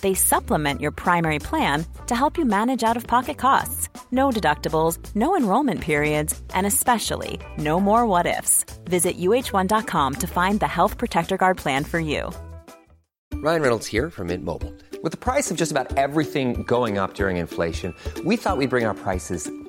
they supplement your primary plan to help you manage out of pocket costs. No deductibles, no enrollment periods, and especially no more what ifs. Visit uh1.com to find the Health Protector Guard plan for you. Ryan Reynolds here from Mint Mobile. With the price of just about everything going up during inflation, we thought we'd bring our prices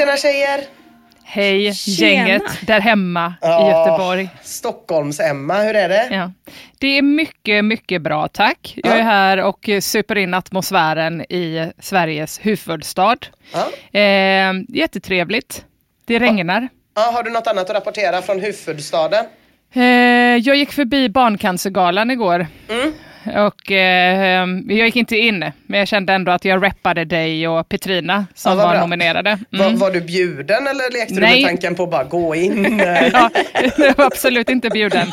Tjena tjejer! Hej Tjena. gänget där hemma Ja. i Göteborg. Stockholms-Emma, hur är det? Ja. Det är mycket, mycket bra tack. Jag Ja. är här och super in atmosfären i Sveriges huvudstad. Ja. Eh, jättetrevligt. Det regnar. Ja, har du något annat att rapportera från huvudstaden? Eh, jag gick förbi Barncancergalan igår. Mm. Och eh, jag gick inte in, men jag kände ändå att jag reppade dig och Petrina som Ja, var bra. nominerade. Var, Mm. var du bjuden eller lekte du Nej. med tanken på att bara gå in? Ja, jag var absolut inte bjuden.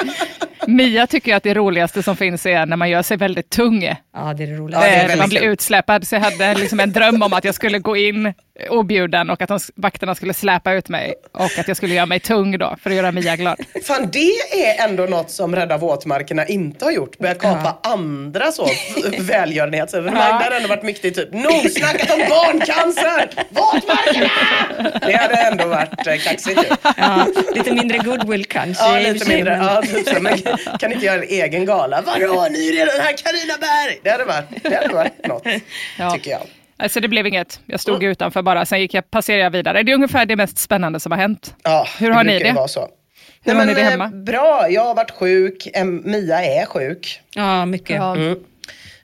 Mia tycker att det roligaste som finns är när man gör sig väldigt tung. Ja, det är det Ja, roligaste. det är Eh, man blir utsläpad, så jag hade liksom en dröm om att jag skulle gå in objuden och att de, vakterna skulle släpa ut mig och att jag skulle göra mig tung då för att göra Mia glad. Fan, det är ändå något som Rädda våtmarkerna inte har gjort. Börja kapa andra så välgörenhetsevenemang. Det hade ändå varit mycket typ, nog snackat om barncancer! Våtmarkerna! Det hade ändå varit eh, kaxigt ju. Ja, lite mindre goodwill kanske. Ja, lite mindre. men- Ja, typ så. Men kan inte göra en egen gala? Vadå, ni är redan här Carina Berg! Det hade varit, det hade varit något, Ja. tycker jag. Alltså det blev inget, jag stod utanför bara, sen gick jag, passerade jag vidare. Det är ungefär det mest spännande som har hänt. Ja, Hur har ni det? Vara så. Hur har ni det eh, hemma? Bra, jag har varit sjuk. Mia är sjuk. Ja, mycket. Ja.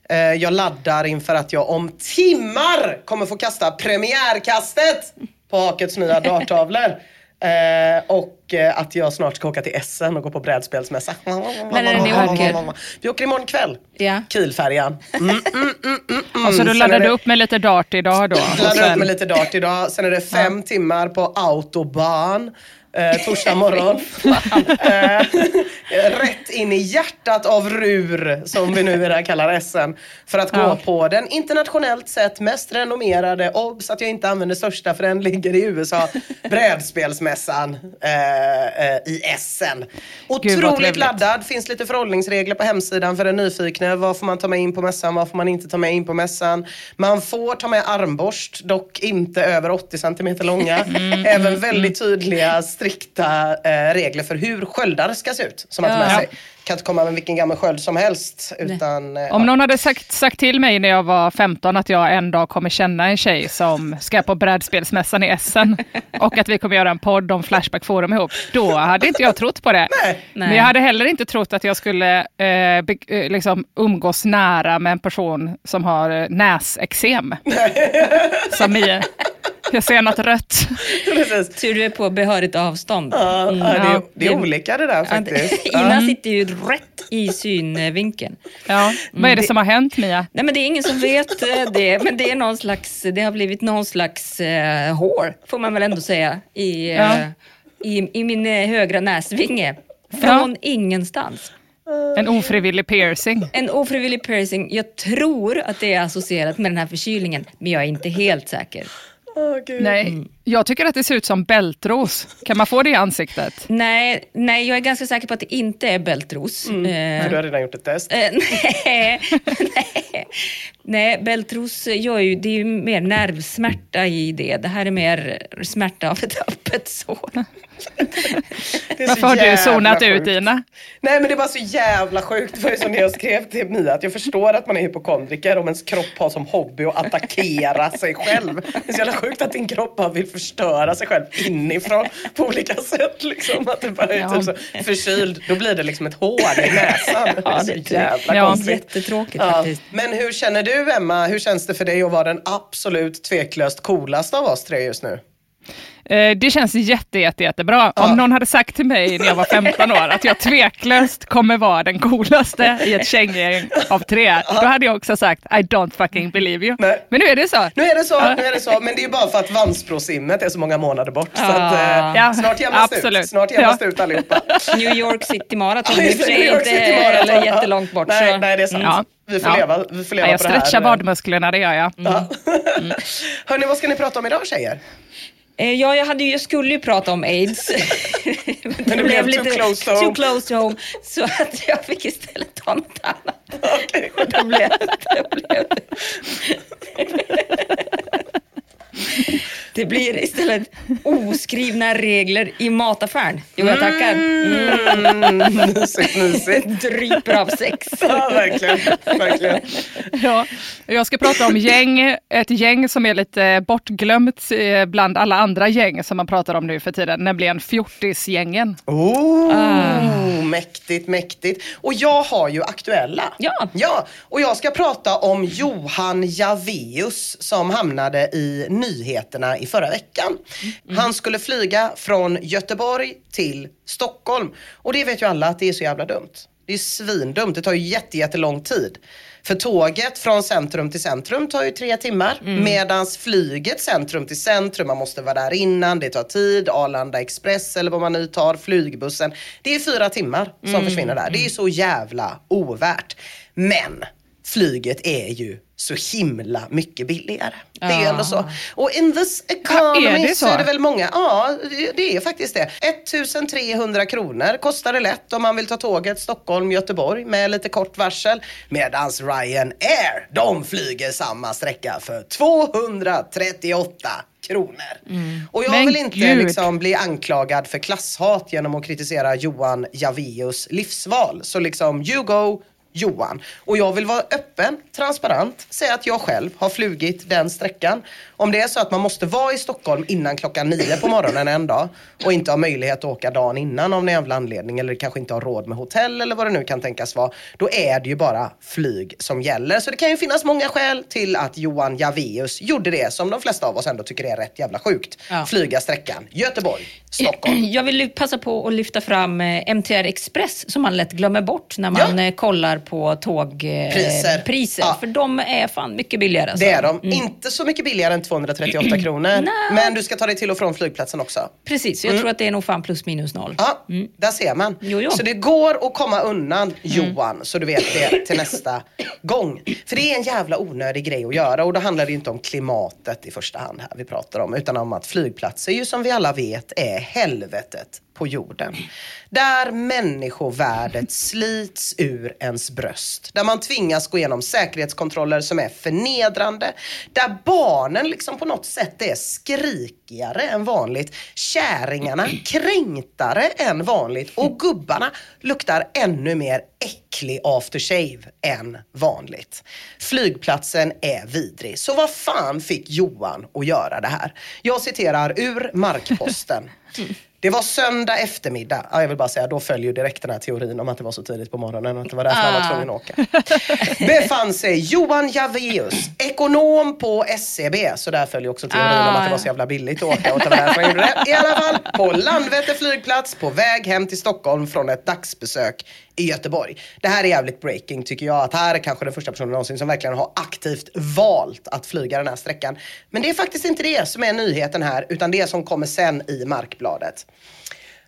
Eh, Jag laddar inför att jag om timmar kommer få kasta premiärkastet på Hakets nya darttavlor. Eh, och eh, att jag snart ska åka till Essen och gå på brädspelsmässa. När är det ni åker? Vi åker imorgon kväll. Ja. Kielfärjan. Mm, mm, mm, mm, mm. Och så du laddade är det- upp med lite dart idag då? Laddar upp med lite dart idag. Sen är det fem timmar på autobahn. Eh, torsdag morgon. eh, rätt in i hjärtat av Rur, som vi numera kallar Essen. För att gå Ja. på den internationellt sett mest renommerade, obs att jag inte använder största för den ligger i USA, brädspelsmässan eh, eh, i Essen. Otroligt laddad, finns lite förhållningsregler på hemsidan för den nyfikna. Vad får man ta med in på mässan, vad får man inte ta med in på mässan. Man får ta med armborst, dock inte över 80 cm långa. Mm, Även väldigt tydliga, strikta eh, regler för hur sköldar ska se ut. Som man tar med Ja. sig. Kan inte komma med vilken gammal sköld som helst. Utan, eh, Om någon hade sagt, sagt till mig när jag var 15 att jag en dag kommer känna en tjej som ska på brädspelsmässan i Essen och att vi kommer göra en podd om Flashback Forum ihop, då hade inte jag trott på det. Men jag hade heller inte trott att jag skulle eh, be, eh, liksom umgås nära med en person som har eh, näsexem. som Mia. Jag ser något rött. Precis. Tur du är på behörigt avstånd. Ja, Mm. ja, det, är, Ja. det är olika det där faktiskt. Ina sitter ju rätt i synvinkeln. Ja. Vad är det som har hänt Mia? Nej men det är ingen som vet eh, det, men det är någon slags, det har blivit någon slags eh, hår, får man väl ändå säga, i, eh, Ja. i, i min eh, högra näsvinge. Från ingenstans. En ofrivillig piercing. En ofrivillig piercing, jag tror att det är associerat med den här förkylningen, men jag är inte helt säker. Gud. Nej, jag tycker att det ser ut som bältros. Kan man få det i ansiktet? Nej, nej, jag är ganska säker på att det inte är bältros. För Eh, du har redan gjort ett test. Eh, nej, nej. nej, bältros gör ju, det är ju mer nervsmärta i det. Det här är mer smärta av ett öppet sår. Varför har du zonat sjukt. ut Ina? Nej men det var så jävla sjukt. Ju som när jag skrev till Mia att jag förstår att man är hypokondriker om ens kropp har som hobby att attackera sig själv. Det är så jävla sjukt att din kropp bara vill förstöra sig själv inifrån på olika sätt. Liksom. Att du bara är Ja. typ så förkyld. Då blir det liksom ett hål i näsan. Det är så är jävla Ja. konstigt. Jättetråkigt faktiskt. Men hur känner du Emma? Hur känns det för dig att vara den absolut tveklöst coolaste av oss tre just nu? Eh, Det känns jätte, jätte, jättebra. Om någon hade sagt till mig när jag var 15 år att jag tveklöst kommer vara den coolaste i ett tjänggäng av tre, då hade jag också sagt I don't fucking believe you. Nej. Men nu är det så. Nu är det så, nu är det så. Men det är bara för att Vansbrosimmet är så många månader bort. Så att, eh, Ja, snart jämnas det ut. Snart jämnas Ja. ut allihopa. New York City Marathon, Ja, det, York inte eller jättelångt bort. Nej, så. nej, det är sant. Ja. Vi får Ja. leva, vi får leva Ja, jag på det här. stretchar vadmusklerna, det gör jag. Ja. Hörni, vad ska ni prata om idag tjejer? Eh, Ja, jag, hade jag skulle ju prata om aids. Men det blev too close to home. too close to home. Så att jag fick istället ta något annat. Okej. Det blev, det blev. Det blir istället oskrivna regler i mataffären. Jo, jag tackar. Mm, mysigt, mysigt. Dryper av sex. Ja, verkligen. verkligen. Ja, jag ska prata om gäng, ett gäng som är lite bortglömt eh, bland alla andra gäng som man pratar om nu för tiden, nämligen fjortisgängen. Oh, mäktigt, mäktigt. Och jag har ju aktuella. Ja. ja. Och jag ska prata om Johan Javeus som hamnade i nyheterna i förra veckan. Han skulle flyga från Göteborg till Stockholm. Och det vet ju alla att det är så jävla dumt. Det är svindumt. Det tar ju jätte, jättelång tid. För tåget från centrum till centrum tar ju tre timmar. Medans flyget centrum till centrum, man måste vara där innan, det tar tid. Arlanda Express eller vad man nu tar, flygbussen. Det är fyra timmar som försvinner där. Det är ju så jävla ovärt. Men flyget är ju så himla mycket billigare. Det är ju ändå så. Och in this economy Ja, är det så? så? är det väl många, ja det- är faktiskt det. 1300 kronor kostar det lätt om man vill ta tåget Stockholm-Göteborg med lite kort varsel. Medans Ryanair, de flyger samma sträcka för 238 kronor. Och jag Men vill inte gud. liksom bli anklagad för klasshat genom att kritisera Johan Javeus livsval. Så liksom, you go Johan. Och jag vill vara öppen, transparent, säga att jag själv har flugit den sträckan. Om det är så att man måste vara i Stockholm innan klockan nio på morgonen en dag och inte har möjlighet att åka dagen innan av någon jävla anledning eller kanske inte har råd med hotell eller vad det nu kan tänkas vara. Då är det ju bara flyg som gäller. Så det kan ju finnas många skäl till att Johan Javeus gjorde det som de flesta av oss ändå tycker är rätt jävla sjukt. Ja. Flyga sträckan Göteborg, Stockholm. Jag vill passa på att lyfta fram eh, MTR Express som man lätt glömmer bort när man Ja. eh, kollar på tågpriser. Priser. priser Ja. För de är fan mycket billigare. Alltså. Det är de. Inte så mycket billigare än 238 kronor. Nej. Men du ska ta dig till och från flygplatsen också. Precis, jag tror att det är nog fan plus minus noll. Ja, där ser man. Jo, jo. Så det går att komma undan Johan, så du vet det till nästa gång. För det är en jävla onödig grej att göra och då handlar det ju inte om klimatet i första hand här vi pratar om, utan om att flygplatser ju som vi alla vet är helvetet på jorden. Där människovärdet slits ur ens bröst. Där man tvingas gå igenom säkerhetskontroller som är förnedrande. Där barnen liksom på något sätt är skrikigare än vanligt. Kärringarna kränktare än vanligt. Och gubbarna luktar ännu mer äcklig aftershave än vanligt. Flygplatsen är vidrig. Så vad fan fick Johan att göra det här? Jag citerar ur Markposten. Det var söndag eftermiddag. Ja, jag vill bara säga, då följer direkt den här teorin om att det var så tidigt på morgonen och att det var därför han var tvungen att åka. Befann sig Johan Javeus, ekonom på SCB, så där följer också teorin om att det var så jävla billigt att åka och det var därför han gjorde det. I alla fall, på Landvetter flygplats på väg hem till Stockholm från ett dagsbesök i Göteborg. Det här är jävligt breaking tycker jag. Att här är kanske den första personen någonsin som verkligen har aktivt valt att flyga den här sträckan. Men det är faktiskt inte det som är nyheten här utan det som kommer sen i Markbladet.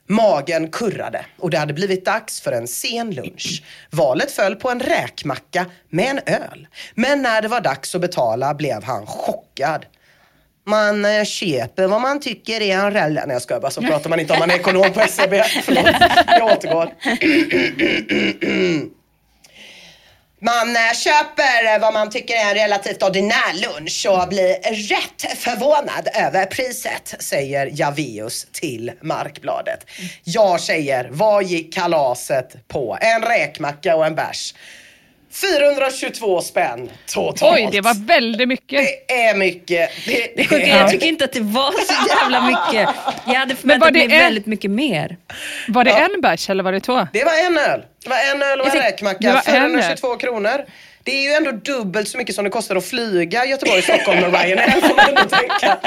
Magen kurrade och det hade blivit dags för en sen lunch. Valet föll på en räkmacka med en öl. Men när det var dags att betala blev han chockad. Man eh, köper vad man tycker är en rell... Nej jag skojar bara, så pratar man inte om man är ekonom på SCB. Förlåt, jag återgår. Man eh, köper vad man tycker är en relativt ordinär lunch och blir rätt förvånad över priset, säger Javeus till Markbladet. Jag säger, vad gick kalaset på? En räkmacka och en bärs. 422 spänn totalt. Oj, det var väldigt mycket. Det är mycket. Det, Det sjuka är, jag tycker inte att det var så jävla mycket. Jag hade var förväntat det mig en- väldigt mycket mer. Var det en bärs eller var det två? Det var en öl. Det var en öl och en räkmacka. var en öl. 422 kronor. Det är ju ändå dubbelt så mycket som det kostar att flyga Göteborg-Stockholm med Ryanair får man ändå tänka.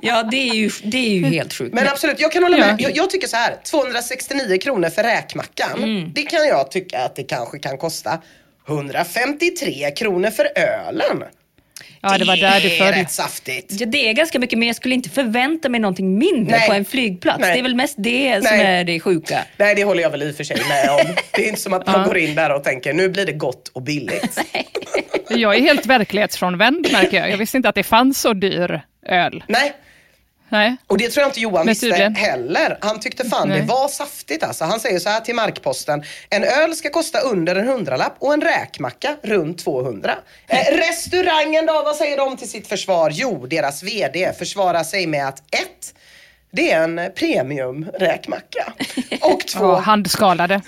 Ja, det är ju, det är ju helt sjukt. Men absolut, jag kan hålla med. Jag, jag tycker så här, 269 kronor för räkmackan. Mm. Det kan jag tycka att det kanske kan kosta. 153 kronor för ölen. Ja, det var där är föll. rätt saftigt. Ja, det är ganska mycket, men jag skulle inte förvänta mig någonting mindre Nej. på en flygplats. Nej. Det är väl mest det som Nej. är det sjuka. Nej, det håller jag väl i och för sig med om. Det är inte som att man går in där och tänker, nu blir det gott och billigt. Jag är helt verklighetsfrånvänd märker jag. Jag visste inte att det fanns så dyr öl. Nej, Nej. Och det tror jag inte Johan visste heller. Han tyckte fan Nej. det var saftigt alltså. Han säger så här till Markposten. En öl ska kosta under en hundralapp och en räkmacka runt 200. Eh, restaurangen då, vad säger de till sitt försvar? Jo, deras VD försvarar sig med att ett, det är en premiumräkmacka. Och två, Ja, handskalade.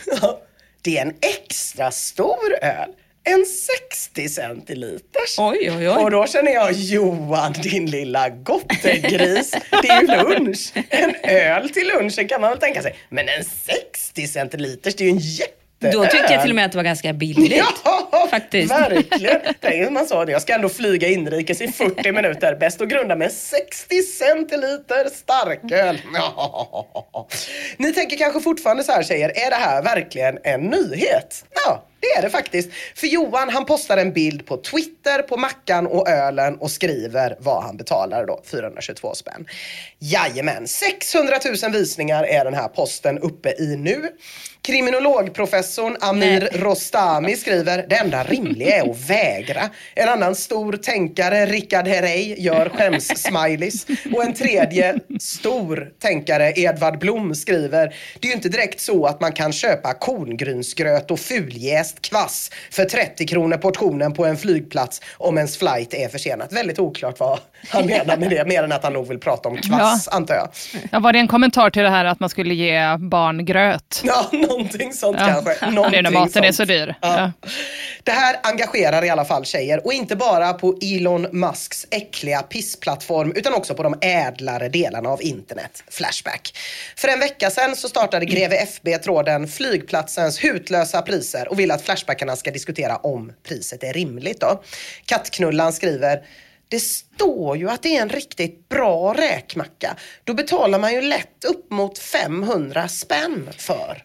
det är en extra stor öl. En 60 centiliters. Oj, oj, oj. Och då känner jag Johan, din lilla gottegris. Det är ju lunch. En öl till lunchen kan man väl tänka sig. Men en 60 centiliters, det är ju en jätteöl. Då tyckte jag till och med att det var ganska billigt. Ja, Faktiskt. verkligen. Tänk man sa det. Jag ska ändå flyga inrikes i 40 minuter. Bäst att grunda med 60 centiliter starköl. Ja. Ni tänker kanske fortfarande så här tjejer, är det här verkligen en nyhet? Ja, det är det faktiskt. För Johan han postar en bild på Twitter på mackan och ölen och skriver vad han betalar då, 422 spänn. Jajamän, 600 000 visningar är den här posten uppe i nu. Kriminologprofessorn Amir Rostami skriver det enda rimliga är att vägra. En annan stor tänkare, Rickard Herrey, gör skäms-smileys. Och en tredje stor tänkare, Edvard Blom, skriver det är ju inte direkt så att man kan köpa korngrynsgröt och fuljäst kvass för 30 kronor portionen på en flygplats om ens flight är försenat. Väldigt oklart vad han menar med det, mer än att han nog vill prata om kvass, antar jag. Ja, var det en kommentar till det här att man skulle ge barn gröt? Ja, någonting sånt Ja. kanske. Det Någonting är när maten är sånt. så dyr. Ja. Ja. Det här engagerar i alla fall tjejer och inte bara på Elon Musks äckliga pissplattform utan också på de ädlare delarna av internet, Flashback. För en vecka sedan så startade Greve FB tråden flygplatsens hutlösa priser och vill att Flashbackarna ska diskutera om priset är rimligt då. Kattknullan skriver det står ju att det är en riktigt bra räkmacka. Då betalar man ju lätt upp mot 500 spänn för.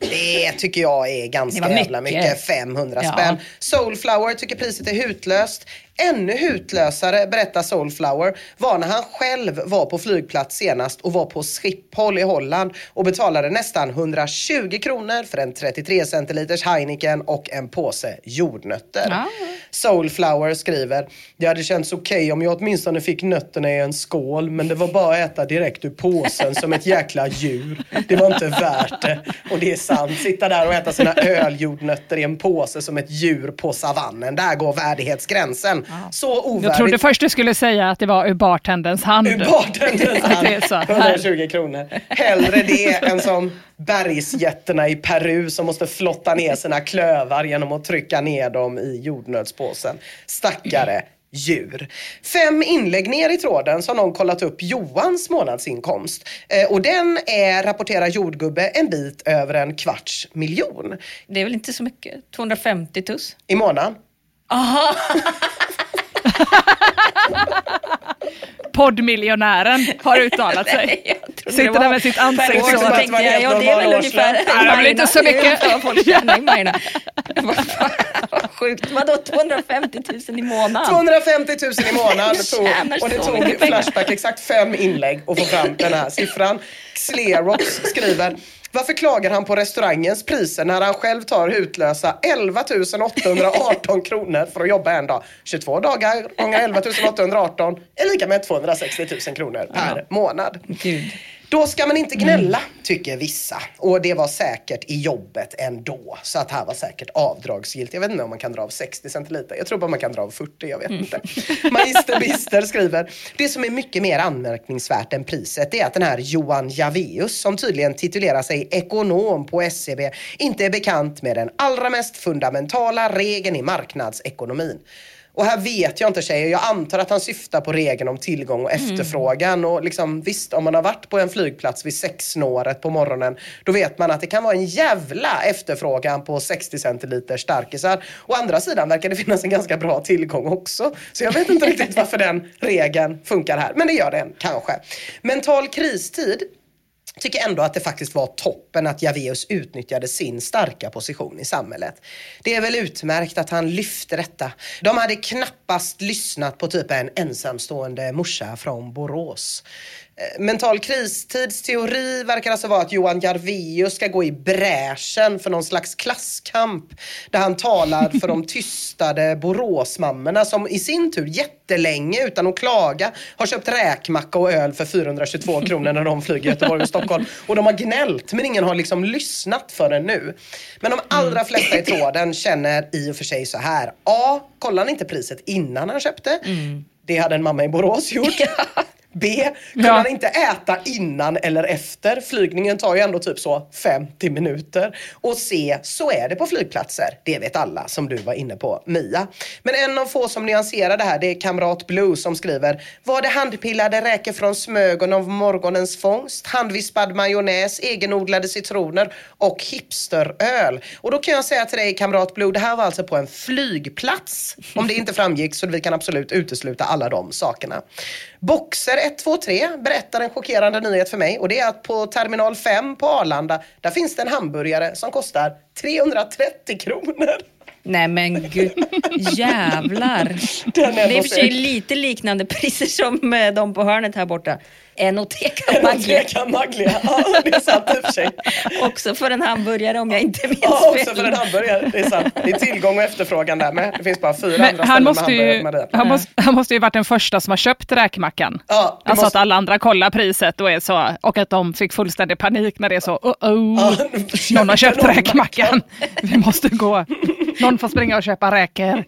Det tycker jag är ganska jävla mycket. mycket. 500 Ja. spänn. Soulflower tycker priset är hutlöst. Ännu hutlösare, berättar Soulflower, var när han själv var på flygplats senast och var på Schiphol i Holland och betalade nästan 120 kronor för en 33 centiliters Heineken och en påse jordnötter. Ja. Soulflower skriver, det hade känts okej om jag åtminstone fick nötterna i en skål men det var bara att äta direkt ur påsen som ett jäkla djur. Det var inte värt det. Och det är sant. Sitta där och äta sina öljordnötter i en påse som ett djur på savannen. Där går värdighetsgränsen. Så ovärdigt. Jag trodde först du skulle säga att det var ur bartenderns hand. Ur bartenderns hand. Det är så här. 120 kronor. Hellre det än som bergsjätterna i Peru som måste flotta ner sina klövar genom att trycka ner dem i jordnötspåsen. Stackare. djur. Fem inlägg ner i tråden så har någon kollat upp Johans månadsinkomst. Eh, och den är, rapporterar jordgubbe, en bit över en kvarts miljon Det är väl inte så mycket? 250 tuss? i månaden. Aha! Poddmiljonären har uttalat sig. Trodde Sitter var där med sitt ansikte så. så tänkte jag, ja det är väl ungefär det blir inte så mycket. Vad Sjukt, vadå 250 000 i månaden? 250 000 i månaden det tog, och det tog. Flashback exakt fem inlägg att få fram den här siffran. Xlerox skriver varför klagar han på restaurangens priser när han själv tar hutlösa 11 818 kronor för att jobba en dag? 22 dagar gånger 11 818 är lika med 260 000 kronor per månad. Gud. Då ska man inte gnälla, tycker vissa. Och det var säkert i jobbet ändå. Så att här var säkert avdragsgillt. Jag vet inte om man kan dra av 60 centiliter. Jag tror bara man kan dra av 40, jag vet inte. Magister Bister skriver, det som är mycket mer anmärkningsvärt än priset är att den här Johan Javeus, som tydligen titulerar sig ekonom på SCB, inte är bekant med den allra mest fundamentala regeln i marknadsekonomin. Och här vet jag inte tjejer, jag antar att han syftar på regeln om tillgång och efterfrågan. Och liksom, visst, om man har varit på en flygplats vid sexsnåret på morgonen, då vet man att det kan vara en jävla efterfrågan på 60 centiliter starkisar. Å andra sidan verkar det finnas en ganska bra tillgång också. Så jag vet inte riktigt varför den regeln funkar här, men det gör den kanske. Mental kristid tycker ändå att det faktiskt var toppen att Javeus utnyttjade sin starka position i samhället. Det är väl utmärkt att han lyfte detta. De hade knappast lyssnat på typ en ensamstående morsa från Borås. Eh, Mental kristids teori verkar alltså vara att Johan Jarveus ska gå i bräschen för någon slags klasskamp där han talar för de tystade Boråsmammorna som i sin tur jättelänge utan att klaga har köpt räkmacka och öl för 422 kronor när de flyger Göteborg och Stockholm. Och de har gnällt men ingen har liksom lyssnat förrän nu. Men de allra flesta i tråden känner i och för sig så här. A. Kollar han inte priset innan han köpte? Det hade en mamma i Borås gjort. B. Kunde Ja. han inte äta innan eller efter? Flygningen tar ju ändå typ så 50 minuter. Och C. Så är det på flygplatser. Det vet alla som du var inne på, Mia. Men en av få som nyanserar det här det är Kamrat Blue som skriver Var det handpillade räkor från Smögen av morgonens fångst? Handvispad majonnäs, egenodlade citroner och hipsteröl. Och då kan jag säga till dig Kamrat Blue, det här var alltså på en flygplats. Om det inte framgick så vi kan absolut utesluta alla de sakerna. Boxer 123 berättar en chockerande nyhet för mig och det är att på terminal 5 på Arlanda, där finns det en hamburgare som kostar 330 kronor. Nej men gud, jävlar. Det är i och för sig lite liknande priser som eh, de på hörnet här borta. Enoteca En Maglia. Ortega Maglia. Ja, det är sant i och för sig. Också för en hamburgare om jag inte minns Ja, fel. också för en hamburgare. Det är sant. Det är tillgång och efterfrågan där med. Det finns bara fyra Men andra han ställen måste, med ju, hamburgare. han, måste, han måste ju varit den första som har köpt räkmackan. Ja, alltså måste- att alla andra kollar priset och, är så, och att de fick fullständig panik när det är så, oh, oh, någon har köpt räkmackan. Vi måste gå. Någon får springa och köpa räkor.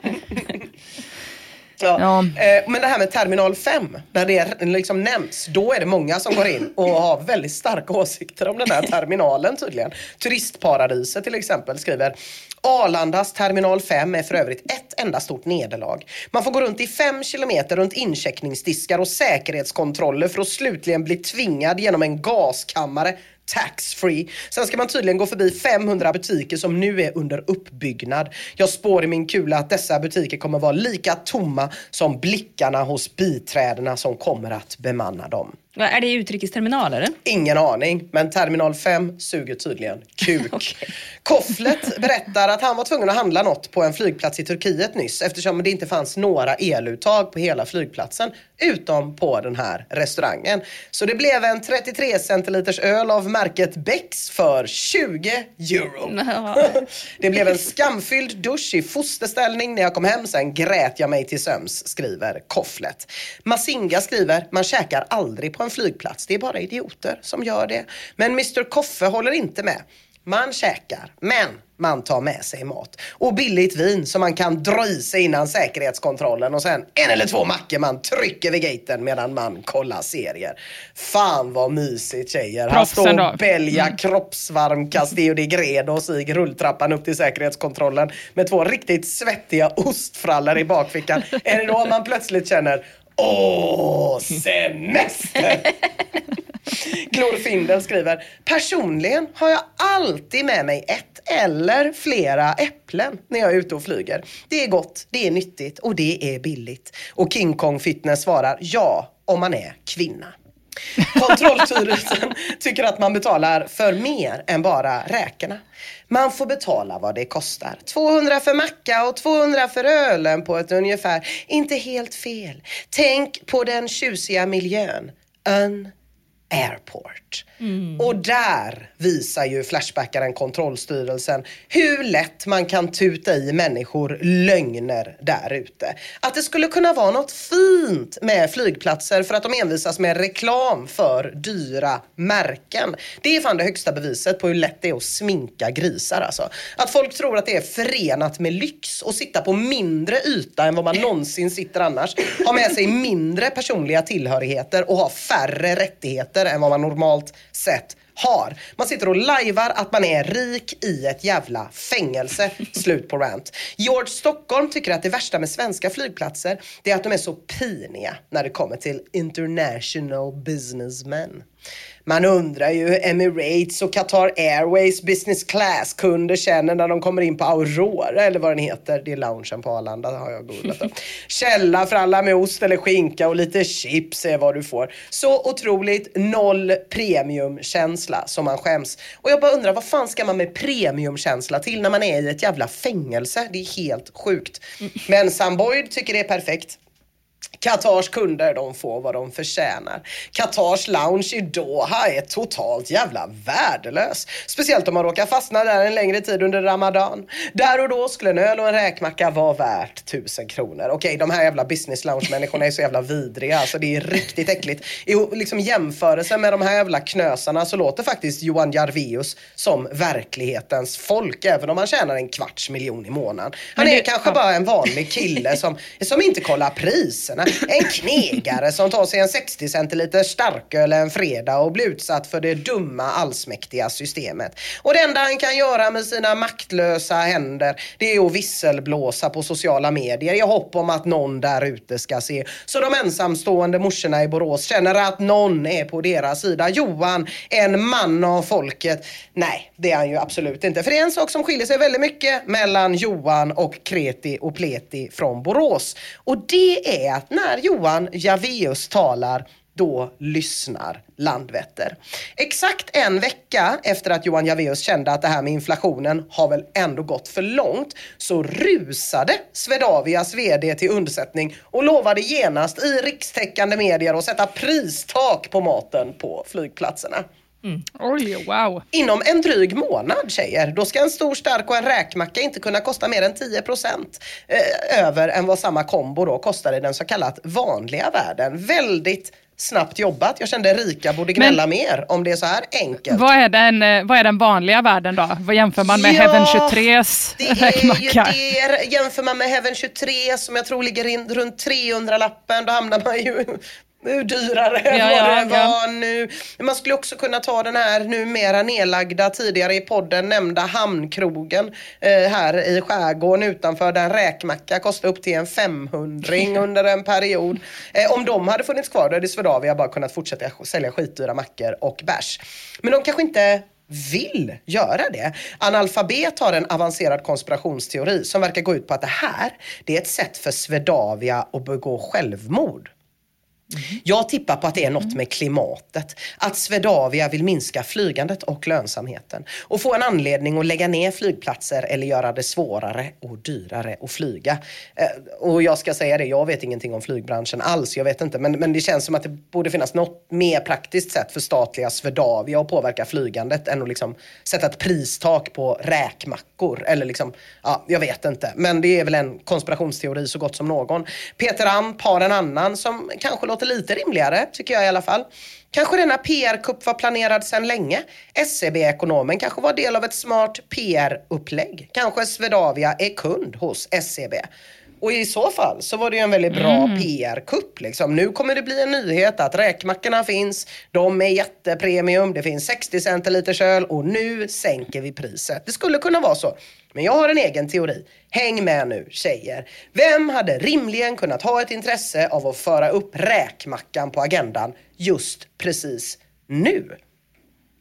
Ja. Ja. Eh, men det här med terminal 5, när det liksom nämns, då är det många som går in och har väldigt starka åsikter om den här terminalen tydligen. Turistparadiset till exempel skriver Arlandas terminal 5 är för övrigt ett enda stort nederlag. Man får gå runt i fem kilometer runt incheckningsdiskar och säkerhetskontroller för att slutligen bli tvingad genom en gaskammare tax free. Sen ska man tydligen gå förbi 500 butiker som nu är under uppbyggnad. Jag spår i min kula att dessa butiker kommer vara lika tomma som blickarna hos biträdena som kommer att bemanna dem. Är det utrikesterminal eller? Ingen aning, men terminal 5 suger tydligen kuk. Kofflet berättar att han var tvungen att handla något på en flygplats i Turkiet nyss eftersom det inte fanns några eluttag på hela flygplatsen utom på den här restaurangen. Så det blev en 33 centiliters öl av märket Becks för 20 euro. Det blev en skamfylld dusch i fosterställning när jag kom hem. Sen grät jag mig till söms, skriver Kofflet. Masinga skriver, man käkar aldrig på en flygplats. Det är bara idioter som gör det. Men Mr Koffe håller inte med. Man käkar, men man tar med sig mat. Och billigt vin som man kan dra i sig innan säkerhetskontrollen och sen en eller två mackor man trycker vid gaten medan man kollar serier. Fan vad mysigt tjejer. Proffsen står då. och bälgar kroppsvarm Castillo de Gredo och sig rulltrappan upp till säkerhetskontrollen med två riktigt svettiga ostfrallor i bakfickan. är det då man plötsligt känner Åh, semester! Glorfindel skriver, personligen har jag alltid med mig ett eller flera äpplen när jag är ute och flyger. Det är gott, det är nyttigt och det är billigt. Och King Kong Fitness svarar, ja, om man är kvinna. Kontrollstyrelsen tycker att man betalar för mer än bara räkorna. Man får betala vad det kostar. 200 för macka och 200 för ölen på ett ungefär. Inte helt fel. Tänk på den tjusiga miljön. Ön Airport. Och där visar ju Flashbackaren kontrollstyrelsen hur lätt man kan tuta i människor lögner där ute. Att det skulle kunna vara något fint med flygplatser för att de envisas med reklam för dyra märken. Det är fan det högsta beviset på hur lätt det är att sminka grisar alltså. Att folk tror att det är förenat med lyx att sitta på mindre yta än vad man någonsin sitter annars. Ha med sig mindre personliga tillhörigheter och ha färre rättigheter än vad man normalt sett har. Man sitter och lajvar att man är rik i ett jävla fängelse. Slut på rant. George Stockholm tycker att det värsta med svenska flygplatser det är att de är så piniga när det kommer till international businessmen. Man undrar ju hur Emirates och Qatar Airways business class kunder känner när de kommer in på Aurora eller vad den heter. Det är loungen på Arlanda har jag googlat. Källa för alla med ost eller skinka och lite chips är vad du får. Så otroligt noll premiumkänsla som man skäms. Och jag bara undrar vad fan ska man med premiumkänsla till när man är i ett jävla fängelse? Det är helt sjukt. Men Sam Boyd tycker det är perfekt. Qatars kunder de får vad de förtjänar. Qatars lounge i Doha är totalt jävla värdelös. Speciellt om man råkar fastna där en längre tid under Ramadan. Där och då skulle en öl och en räkmacka vara värt tusen kronor. Okej, de här jävla business lounge människorna är så jävla vidriga. Alltså det är riktigt äckligt. I liksom jämförelse med de här jävla knösarna så låter faktiskt Johan Jarveus som verklighetens folk. Även om han tjänar en kvarts miljon i månaden. Han Men är det- kanske ja. bara en vanlig kille som, som inte kollar priserna. En knegare som tar sig en 60 centiliter starköl en fredag och blir utsatt för det dumma allsmäktiga systemet. Och det enda han kan göra med sina maktlösa händer det är att visselblåsa på sociala medier i hopp om att någon där ute ska se. Så de ensamstående morsorna i Borås känner att någon är på deras sida. Johan, en man av folket. Nej, det är han ju absolut inte. För det är en sak som skiljer sig väldigt mycket mellan Johan och Kreti och Pleti från Borås. Och det är att när Johan Javeus talar då lyssnar Landvetter. Exakt en vecka efter att Johan Javeus kände att det här med inflationen har väl ändå gått för långt så rusade Swedavias VD till undsättning och lovade genast i rikstäckande medier att sätta pristak på maten på flygplatserna. Oj, wow. Inom en dryg månad tjejer, då ska en stor stark och en räkmacka inte kunna kosta mer än 10 eh, över än vad samma kombo då kostar i den så kallat vanliga världen. Väldigt snabbt jobbat. Jag kände Rika borde gnälla mer om det är så här enkelt. Vad är, den, eh, vad är den vanliga världen då? Vad jämför man med Ja, Heaven 23s Det är ju räkmacka? jämför man med Heaven 23 som jag tror ligger in runt 300-lappen, då hamnar man ju dyrare än Ja, vad ja, det ja. var nu. Men Man skulle också kunna ta den här numera nedlagda tidigare i podden nämnda hamnkrogen eh, här i skärgården utanför där en räkmacka kostade upp till en 500 under en period. Eh, om de hade funnits kvar då hade Swedavia bara kunnat fortsätta sälja skitdyra mackor och bärs. Men de kanske inte vill göra det. Analfabet har en avancerad konspirationsteori som verkar gå ut på att det här det är ett sätt för Swedavia att begå självmord. Jag tippar på att det är något med klimatet. Att Swedavia vill minska flygandet och lönsamheten. Och få en anledning att lägga ner flygplatser eller göra det svårare och dyrare att flyga. Eh, och jag ska säga det, jag vet ingenting om flygbranschen alls. Jag vet inte. Men, men det känns som att det borde finnas något mer praktiskt sätt för statliga Swedavia att påverka flygandet än att liksom sätta ett pristak på räkmackor. Eller liksom, ja, jag vet inte. Men det är väl en konspirationsteori så gott som någon. Peter Amp har en annan som kanske låter låter lite rimligare, tycker jag i alla fall. Kanske denna PR-kupp var planerad sedan länge. SEB-ekonomen kanske var del av ett smart PR-upplägg. Kanske Swedavia är kund hos SEB. Och i så fall så var det ju en väldigt bra PR-kupp. Liksom. Nu kommer det bli en nyhet att räkmackorna finns, de är jättepremium, det finns 60 centiliter öl och nu sänker vi priset. Det skulle kunna vara så. Men jag har en egen teori. Häng med nu tjejer. Vem hade rimligen kunnat ha ett intresse av att föra upp räkmackan på agendan just precis nu?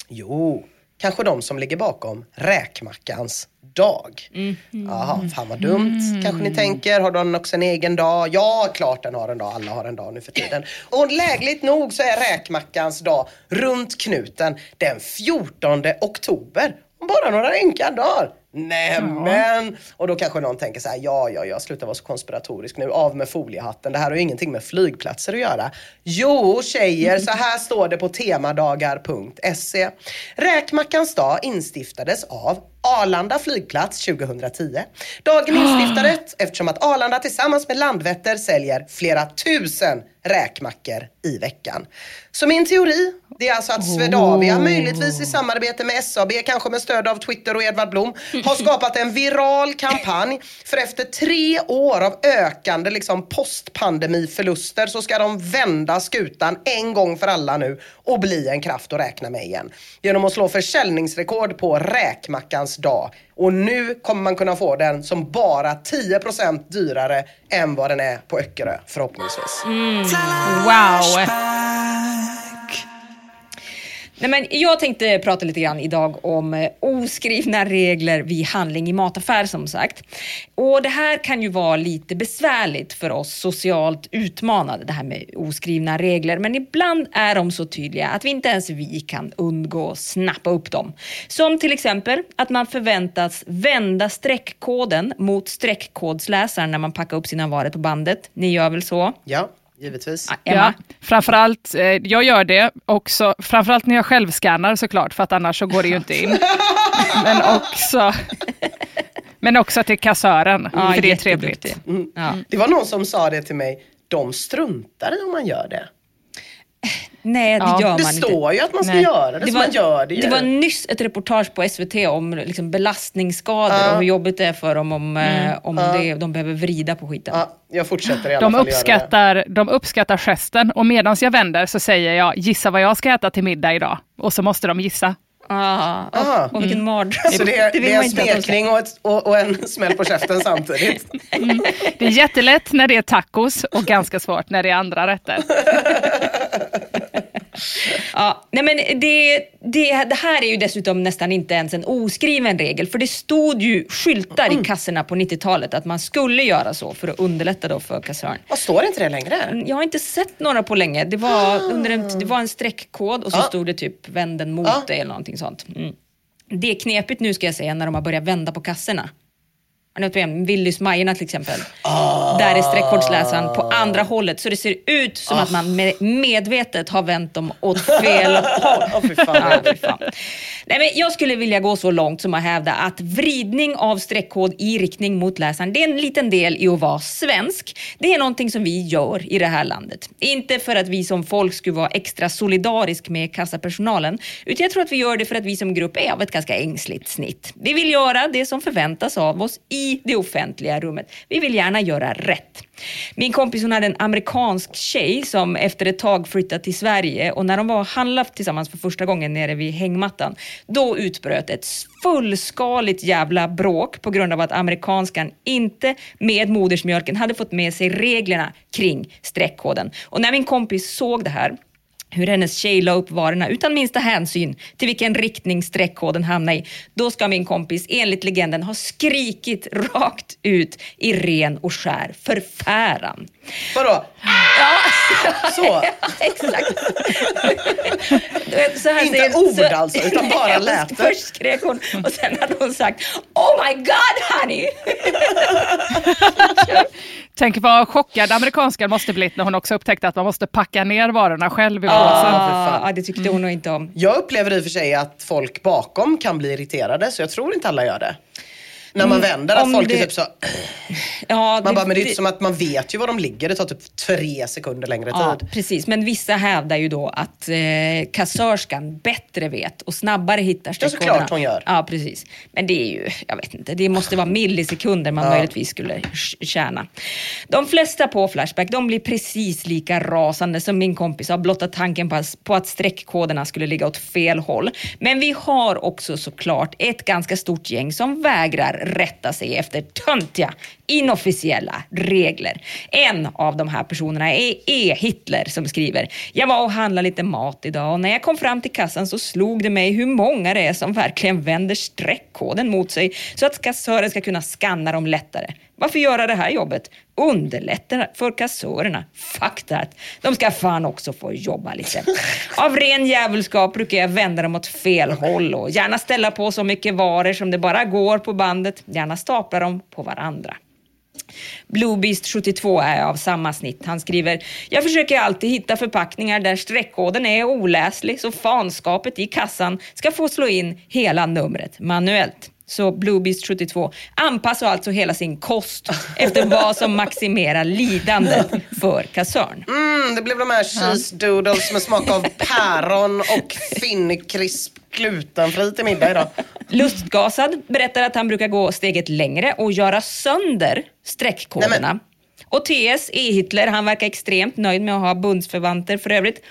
Jo, kanske de som ligger bakom räkmackans dag. Jaha, fan vad dumt kanske ni tänker. Har den också en egen dag? Ja, klart den har en dag. Alla har en dag nu för tiden. Och lägligt nog så är räkmackans dag runt knuten den 14 oktober. Om bara några enkla dagar. Nämen! Och då kanske någon tänker så här, ja, ja, ja, sluta vara så konspiratorisk nu, av med foliehatten. Det här har ju ingenting med flygplatser att göra. Jo, tjejer, så här står det på temadagar.se. Räkmackans dag instiftades av Arlanda flygplats 2010. Dagen instiftades eftersom att Arlanda tillsammans med Landvetter säljer flera tusen räkmackor i veckan. Så min teori, det är alltså att Swedavia, möjligtvis i samarbete med SAB, kanske med stöd av Twitter och Edvard Blom, har skapat en viral kampanj. För efter tre år av ökande liksom, postpandemiförluster så ska de vända skutan en gång för alla nu och bli en kraft att räkna med igen. Genom att slå försäljningsrekord på räkmackans dag. Och nu kommer man kunna få den som bara 10% dyrare än vad den är på Öckerö förhoppningsvis. Mm. Wow! Nej, men jag tänkte prata lite grann idag om eh, oskrivna regler vid handling i mataffär som sagt. Och det här kan ju vara lite besvärligt för oss socialt utmanade, det här med oskrivna regler. Men ibland är de så tydliga att vi inte ens vi kan undgå att snappa upp dem. Som till exempel att man förväntas vända streckkoden mot streckkodsläsaren när man packar upp sina varor på bandet. Ni gör väl så? Ja, givetvis. Emma? Ja, framförallt, eh, jag gör det också, framförallt när jag självskannar såklart, för att annars så går det ju inte in. Men också, men också till kassören, Ja, för det är trevligt. Ja. Det var någon som sa det till mig, de struntar i om man gör det. Nej, det Ja. gör Det man inte. står ju att man ska Nej. göra det, så man gör det ju. det var nyss ett reportage på SVT om liksom belastningsskador och hur jobbigt det är för dem om, eh, om det, de behöver vrida på skiten. Ja, jag fortsätter i alla De fall göra det. uppskattar, de uppskattar gesten och medan jag vänder så säger jag gissa vad jag ska äta till middag idag. Och så måste de gissa. Ah, och, och vilken mardröm. Så det är, vill det är en smekning och, ett, och, och en smäll på käften samtidigt. Det är jättelätt när det är tacos och ganska svårt när det är andra rätter. Ja, nej men det, det, det här är ju dessutom nästan inte ens en oskriven regel, för det stod ju skyltar Mm. i kassorna på 90-talet att man skulle göra så för att underlätta då för kassören. Vad står inte det längre? Jag har inte sett några på länge. Det var, under en, det var en streckkod och så Ah. stod det typ vänd den mot Ah. dig eller någonting sånt. Mm. Det är knepigt nu ska jag säga när de har börjat vända på kassorna. Ni vem? Willys Majerna till exempel. Där är streckkodsläsaren på andra hållet så det ser ut som att man med, medvetet har vänt dem åt fel håll. Åh, fy fan. Fy fan. Nej, men jag skulle vilja gå så långt som att hävda att vridning av streckkod i riktning mot läsaren, det är en liten del i att vara svensk. Det är någonting som vi gör i det här landet. Inte för att vi som folk skulle vara extra solidarisk med kassapersonalen, utan jag tror att vi gör det för att vi som grupp är av ett ganska ängsligt snitt. Vi vill göra det som förväntas av oss i det offentliga rummet. Vi vill gärna göra rätt. Min kompis hon hade en amerikansk tjej som efter ett tag flyttade till Sverige och när de var och handlade tillsammans för första gången nere vid hängmattan, då utbröt ett fullskaligt jävla bråk på grund av att amerikanskan inte med modersmjölken hade fått med sig reglerna kring streckkoden. Och när min kompis såg det här hur hennes tjej la upp varorna utan minsta hänsyn till vilken riktning streckkoden hamnade i. Då ska min kompis enligt legenden ha skrikit rakt ut i ren och skär förfäran. Vadå? Ja, Så? exakt. Du vet, så här Inte säger- ord så- alltså, utan bara Nej, läten. Först skrek hon och sen hade hon sagt Oh my god honey! Tänk vad chockad amerikanskan måste blivit när hon också upptäckte att man måste packa ner varorna själv i påsen. Ah, ja, det tyckte hon nog inte om. Jag upplever i och för sig att folk bakom kan bli irriterade, så jag tror inte alla gör det. När man vänder att om folk det- är typ så... Ja, Man bara, men det är inte som att man vet ju var de ligger. Det tar typ tre sekunder längre Ja, tid. precis. Men vissa hävdar ju då att eh, kassörskan bättre vet och snabbare hittar Ja, streckkoderna. såklart hon gör. Ja, precis. Men det är ju, jag vet inte, det måste vara millisekunder man möjligtvis skulle tjäna. De flesta på Flashback, de blir precis lika rasande som min kompis av blotta tanken på på att streckkoderna skulle ligga åt fel håll. Men vi har också såklart ett ganska stort gäng som vägrar rätta sig efter töntiga, inofficiella regler. En av de här personerna är E. Hitler som skriver “Jag var och handlade lite mat idag och när jag kom fram till kassan så slog det mig hur många det är som verkligen vänder streckkoden mot sig så att kassören ska kunna scanna dem lättare. Varför göra det här jobbet? Underlätta för kassörerna. Fuck that. De ska fan också få jobba lite. Av ren djävulskap brukar jag vända dem åt fel håll och gärna ställa på så mycket varor som det bara går på bandet. Gärna stapla dem på varandra. Bluebeast 72 är av samma snitt. Han skriver “Jag försöker alltid hitta förpackningar där streckkoden är oläslig så fanskapet i kassan ska få slå in hela numret manuellt.” Så Bluebeast 72 anpassar alltså hela sin kost efter vad som maximerar lidandet för kassörn. Mm, det blev de här cheese doodles med smak av päron och finnkrisp glutenfri till middag idag. Lustgasad berättar att han brukar gå steget längre och göra sönder streckkoderna. Och TS E-Hitler, han verkar extremt nöjd med att ha bundsförvanter för övrigt.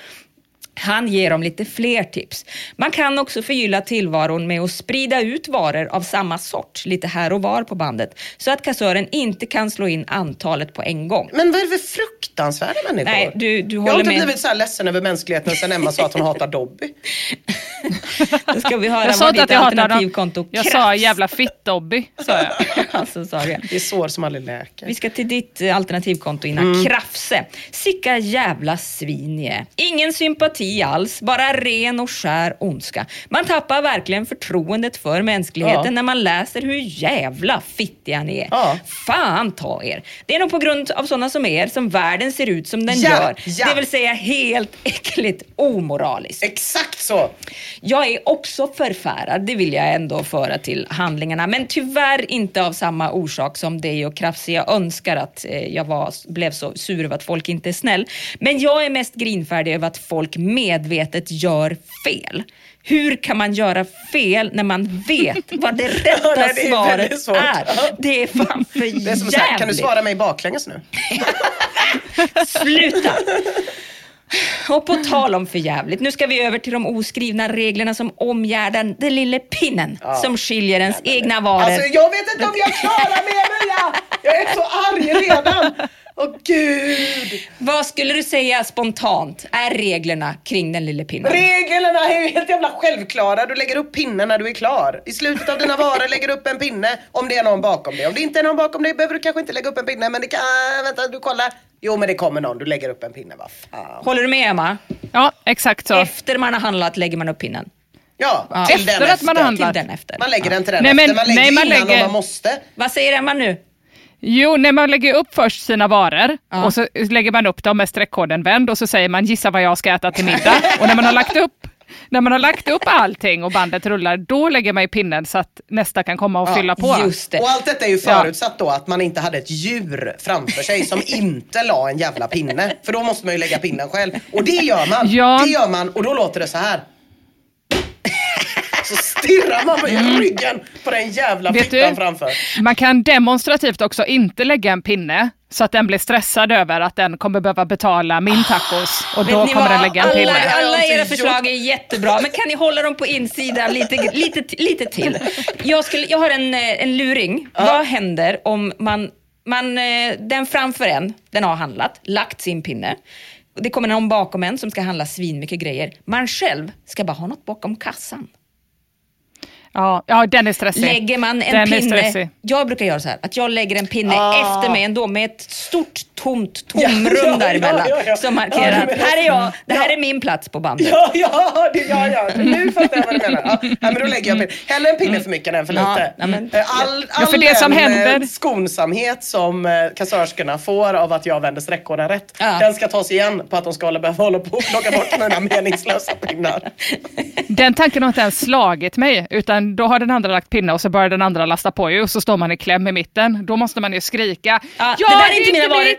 Han ger dem lite fler tips. Man kan också förgylla tillvaron med att sprida ut varor av samma sort lite här och var på bandet så att kassören inte kan slå in antalet på en gång. Men vad är det för fruktansvärda människor? Nej, du, du jag har håller inte med. blivit så här ledsen över mänskligheten sen Emma sa att hon hatar Dobby. Då ska vi höra Jag sa vad ditt att jag hatar dem. alternativkonto Jag sa jävla fitt-Dobby, sa jag. alltså, sa jag. Det är sår som aldrig läker. Vi ska till ditt eh, alternativkonto innan. Mm. Krafse. Sicka jävla svin. Ingen sympati alls, bara ren och skär ondska. Man tappar verkligen förtroendet för mänskligheten Ja. när man läser hur jävla fittiga ni är. Ja. Fan ta er. Det är nog på grund av sådana som er som världen ser ut som den Ja, gör. ja. Det vill säga helt äckligt omoraliskt. Exakt så! Jag är också förfärad, det vill jag ändå föra till handlingarna. Men tyvärr inte av samma orsak som dig och Krafse. Jag önskar att eh, jag var, blev så sur över att folk inte är snäll. Men jag är mest grinfärdig över att folk medvetet gör fel. Hur kan man göra fel när man vet vad det rätta Ja, nej, det är svaret är? Det är fan för Det är som så här, kan du jävligt. svara mig baklänges nu? Sluta! Och på tal om för jävligt, nu ska vi över till de oskrivna reglerna som omgärdar den lille pinnen som skiljer ens egna varor. Alltså jag vet inte om jag klarar mer Mia! Jag är så arg redan! Åh gud! Vad skulle du säga spontant är reglerna kring den lille pinnen? Reglerna är ju helt jävla självklara. Du lägger upp pinnen när du är klar. I slutet av dina varor lägger du upp en pinne om det är någon bakom dig. Om det inte är någon bakom dig behöver du kanske inte lägga upp en pinne. Men det kan... Vänta, du kollar. Jo men det kommer någon. Du lägger upp en pinne. Vad fan. Håller du med Emma? Ja, exakt så. Efter man har handlat lägger man upp pinnen. Ja, till Efter den att man har efter. handlat. Till den efter. Man lägger den till den Nej, men- efter. Man lägger nej, man innan lägger- om man måste. Vad säger Emma nu? Jo, när man lägger upp först sina varor Ja. och så lägger man upp dem med streckkoden vänd och så säger man gissa vad jag ska äta till middag. och när man har lagt upp när man har lagt upp allting och bandet rullar, då lägger man i pinnen så att nästa kan komma och fylla på. Just det. Och allt detta är ju Ja. förutsatt då att man inte hade ett djur framför sig som inte la en jävla pinne. För då måste man ju lägga pinnen själv. Och det gör man. Ja. Det gör man och då låter det så här. Så stirrar man med ryggen på den jävla Vet fittan du? framför. Man kan demonstrativt också inte lägga en pinne så att den blir stressad över att den kommer behöva betala min tacos och då kommer vad? den lägga en alla, pinne. alla har era förslag är jättebra, men kan ni hålla dem på insidan lite, lite, lite till? Jag, skulle, jag har en, eh, en luring. Vad händer om man, man, eh, den framför en, den har handlat, lagt sin pinne. Det kommer någon bakom en som ska handla svinmycket grejer. Man själv ska bara ha något bakom kassan. Ja, ja, den är stressig. Lägger man en den pinne, jag brukar göra så här, att jag lägger en pinne Ah. efter mig ändå med ett stort tomt Ja, tomrum ja, däremellan. ja, ja. Som Ja, markerar att här är jag, det här Ja. är min plats på bandet. Ja, ja, det, ja, ja. Nu fattar jag vad du menar. Ja, ja, men då lägger jag pinne. Hellre en pinne för mycket än för Ja, lite. ja, men- Eh, All, Ja, för all det som den, eh, händer- skonsamhet som eh, kassörskorna får av att jag vänder streckkoden rätt, Ja. den ska tas igen på att de ska hålla, behöva hålla på och plocka bort mina meningslösa pinnar. Den tanken har inte ens slagit mig, utan då har den andra lagt pinne och så börjar den andra lasta på ju och så står man i kläm i mitten. Då måste man ju skrika. Ja, det där är inte mina varor.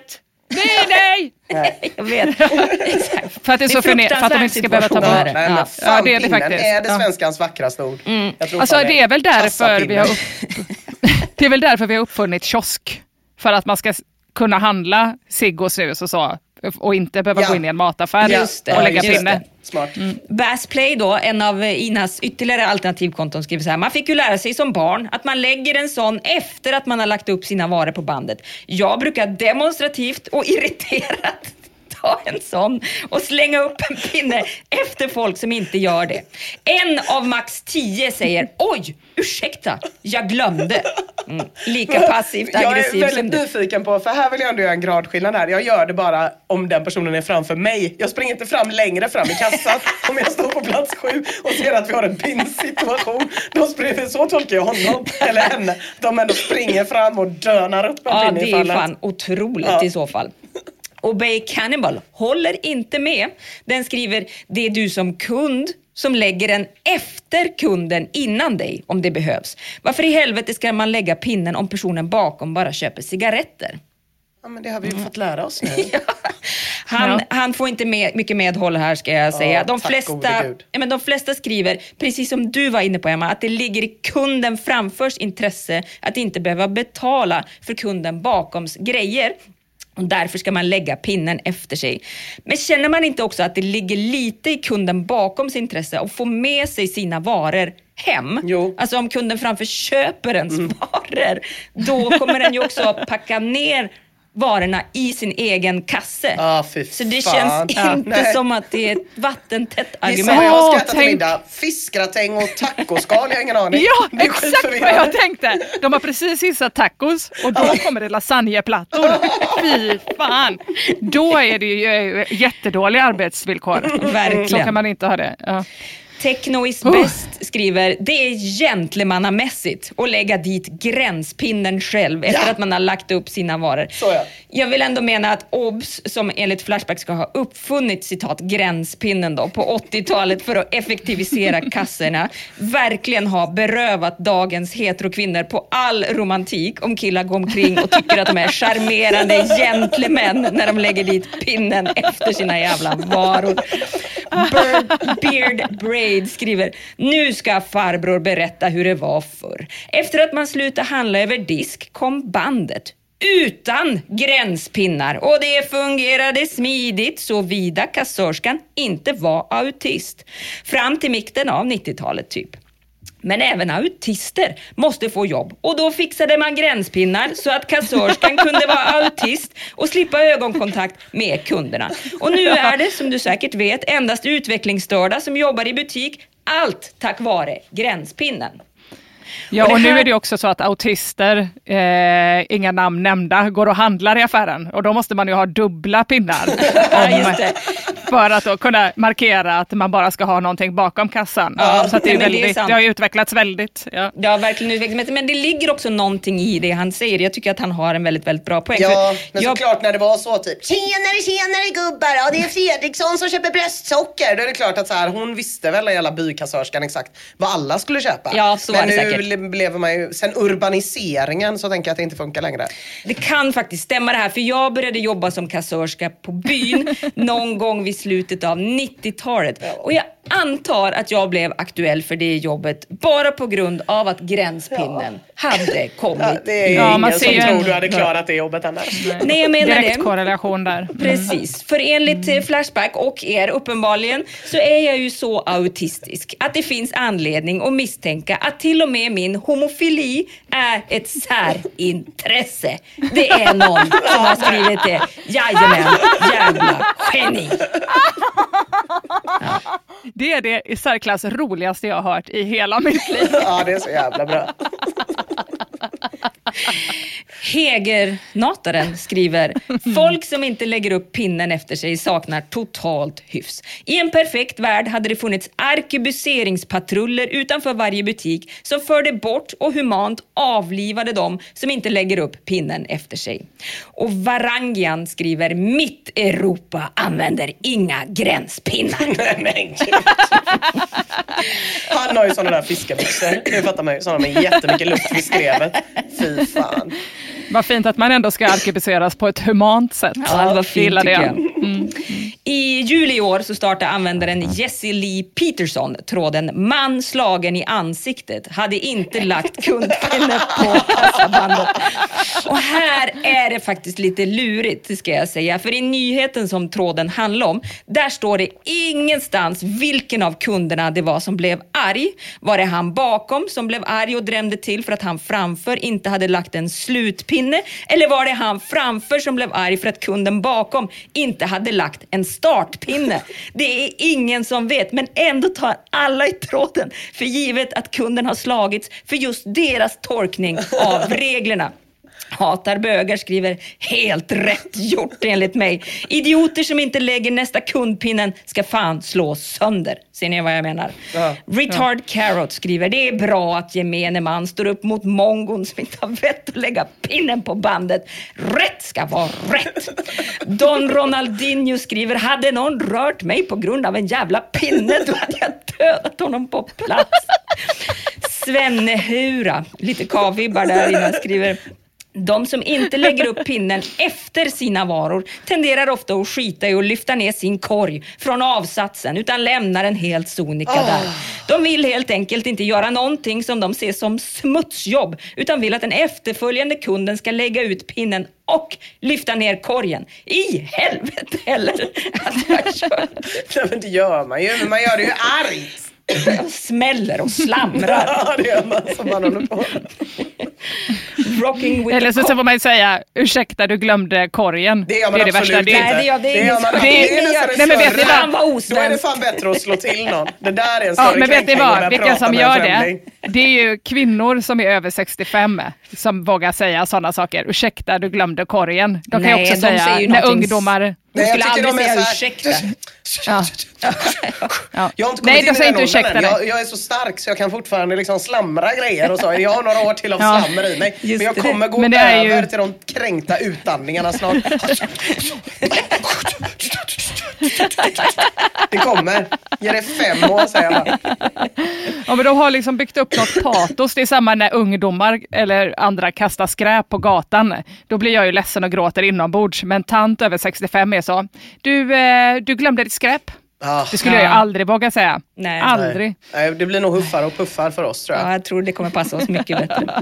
Nej, nej! Jag vet. För att det är så förne- för att de inte ska behöva ta bort Nej, det. men Ja. fan, Ja, det är det faktiskt. är det Ja. svenskans vackraste ord. Jag tror Alltså det är väl därför vi har, det är väl därför vi har uppfunnit kiosk. För att man ska kunna handla cigg och snus och så. Och inte behöva Ja. gå in i en mataffär och lägga pinne. Smart. Bassplay då, en av Inas ytterligare alternativkonton skriver så här. Man fick ju lära sig som barn att man lägger en sån efter att man har lagt upp sina varor på bandet. Jag brukar demonstrativt och irriterat ta en sån och slänga upp en pinne efter folk som inte gör det. En av max tio säger oj, ursäkta, jag glömde. Mm. Lika passivt Jag är aggressiv som väldigt du. nyfiken på, för här vill jag ändå göra en gradskillnad här. Jag gör det bara om den personen är framför mig. Jag springer inte fram längre fram i kassan om jag står på plats sju och ser att vi har en pinnsituation. Då springer, så tolkar jag honom eller henne. De ändå springer fram och dönar upp en Ja, pinne det i är fallet. fan otroligt Ja. i så fall. Obey Cannibal håller inte med. Den skriver, det är du som kund som lägger den efter kunden innan dig om det behövs. Varför i helvete ska man lägga pinnen om personen bakom bara köper cigaretter? Ja, men det har vi ju fått lära oss nu. Han, Ja. han får inte med, mycket medhåll här ska jag säga. De flesta, ja, men de flesta skriver, precis som du var inne på Emma, att det ligger i kunden framförs intresse att inte behöva betala för kunden bakoms grejer. Och därför ska man lägga pinnen efter sig. Men känner man inte också att det ligger lite i kunden bakoms intresse att få med sig sina varor hem? Jo. Alltså om kunden framför köper ens varor, då kommer den ju också packa ner varorna i sin egen kasse. Ah, Så det fan. känns inte nej. som att det är ett vattentätt Gissa vad argument. jag äta till tänk- middag? Fiskgratäng och tacoskal, jag har ingen aning. Ja, exakt vad jag tänkte. De har precis hissat tacos och då kommer det lasagneplattor. Fy fan. Då är det ju eh, jättedåliga arbetsvillkor. Verkligen. Så kan man inte ha det. Ja. Techno is Oh. best skriver, det är gentlemannamässigt att lägga dit gränspinnen själv efter Ja. att man har lagt upp sina varor. Så ja. Jag vill ändå mena att OBS, som enligt Flashback ska ha uppfunnit citat gränspinnen då på 80-talet för att effektivisera kassorna, verkligen har berövat dagens heterokvinnor på all romantik om killar går omkring och tycker att de är charmerande gentlemän när de lägger dit pinnen efter sina jävla varor. Bird, Beard Braid skriver, nu ska farbror berätta hur det var förr. Efter att man slutade handla över disk kom bandet utan gränspinnar och det fungerade smidigt såvida kassörskan inte var autist. Fram till mitten av 90-talet typ. Men även autister måste få jobb och då fixade man gränspinnar så att kassörskan kunde vara autist och slippa ögonkontakt med kunderna. Och nu är det, som du säkert vet, endast utvecklingsstörda som jobbar i butik. Allt tack vare gränspinnen. Ja, Och nu är det också så att autister, eh, inga namn nämnda, går och handlar i affären och då måste man ju ha dubbla pinnar. Om- just det. För att då kunna markera att man bara ska ha någonting bakom kassan. Ja, så att det, är men det är väldigt, det har ju utvecklats väldigt. Ja. Det har verkligen utvecklats, men det ligger också någonting i det han säger. Jag tycker att han har en väldigt, väldigt bra poäng. Ja, men jag- såklart när det var så typ Tjenare, tjenare gubbar! Ja, det är Fredriksson som köper bröstsocker. Då är det klart att så här, hon visste väl hela bykassörskan exakt vad alla skulle köpa. Ja, så var men det nu säkert. le- lever man ju, sen urbaniseringen så tänker jag att det inte funkar längre. Det kan faktiskt stämma det här, för jag började jobba som kassörska på byn någon gång vid slutet av 90-talet. Och jag antar att jag blev aktuell för det jobbet bara på grund av att gränspinnen hade kommit. Ja, det är Ja, ingen man som tror du hade klarat det jobbet annars. Nej, jag menar Direkt det. korrelation där. Precis, för enligt eh, Flashback och er uppenbarligen så är jag ju så autistisk att det finns anledning att misstänka att till och med min homofili är ett särintresse. Det är någon som har skrivit det. Jajamän, jävla geni. Det är det i särklass roligaste jag har hört i hela mitt liv. Ja, det är så jävla bra. Hägernataren skriver, folk som inte lägger upp pinnen efter sig saknar totalt hyfs. I en perfekt värld hade det funnits arkebuseringspatruller utanför varje butik som förde bort och humant avlivade dem som inte lägger upp pinnen efter sig. Och Varangian skriver, mitt Europa använder inga gränspinnar. Men. Han har ju sådana där fiskebyxor. Det fattar man ju. Sådana med jättemycket luft vid skrevet. Fy fan. Vad fint att man ändå ska arkebuseras på ett humant sätt. Ja, var fint tycker jag. I juli i år så startade användaren Jessie Lee Peterson tråden “Man slagen i ansiktet hade inte lagt kundpinne på kassabandet”. Och här är det faktiskt lite lurigt ska jag säga. För i nyheten som tråden handlar om, där står det ingenstans vilken av kunderna det var som blev arg. Var det han bakom som blev arg och drämde till för att han framför inte hade lagt en slutpinne? Eller var det han framför som blev arg för att kunden bakom inte hade lagt en startpinne? Det är ingen som vet, men ändå tar alla i tråden för givet att kunden har slagits för just deras tolkning av reglerna. Hatar bögar skriver helt rätt gjort enligt mig. Idioter som inte lägger nästa kundpinnen ska fan slås sönder. Ser ni vad jag menar? Ja. Retard Carrot skriver det är bra att gemene man står upp mot mongon som inte har vett att lägga pinnen på bandet. Rätt ska vara rätt. Don Ronaldinho skriver hade någon rört mig på grund av en jävla pinne då hade jag dödat honom på plats. Svennehura, lite kavibbar där innan, skriver de som inte lägger upp pinnen efter sina varor tenderar ofta att skita i att lyfta ner sin korg från avsatsen utan lämnar den helt sonika där. De vill helt enkelt inte göra någonting som de ser som smutsjobb utan vill att den efterföljande kunden ska lägga ut pinnen och lyfta ner korgen. I helvete heller att jag kör. Nej, men det gör man ju. Man gör det ju argt. Smäller och slamrar. Ja, det gör man som man håller på. Rocking with Eller så, så får man ju säga, ursäkta du glömde korgen. Det gör man är det absolut värsta. inte. Nej, det gör- det är ingen man som- inte. Det är- nästan nej, men vet ni vad? Då är det fan bättre att slå till någon. Det där är en Ja, större men vet ni vad, vilka som gör det? Det är ju kvinnor som är över 65 som vågar säga sådana saker. Ursäkta, du glömde korgen. De kan ju Nej, också de säga säger ju när ungdomar... Nej, jag skulle tycker aldrig de är säga så här- ursäkta. Ja. Ja. Jag har inte Nej, kommit de in i den inte åldern jag, jag är så stark så jag kan fortfarande liksom slamra grejer och så. Jag har några år till av Ja. slammer i mig. Just men jag kommer gå är ju- över till de kränkta utandningarna snart. Det kommer. Ge det fem år säger jag. Ja, men de har liksom byggt upp något patos. Det är samma när ungdomar eller andra kastar skräp på gatan. Då blir jag ju ledsen och gråter inombords. Men tant över 65 är så. Du, eh, du glömde ditt skräp. Ah, Det skulle jag ju Ja. aldrig våga säga. Nej. aldrig. nej, det blir nog huffar och puffar för oss tror jag. Ja, jag tror det kommer passa oss mycket bättre.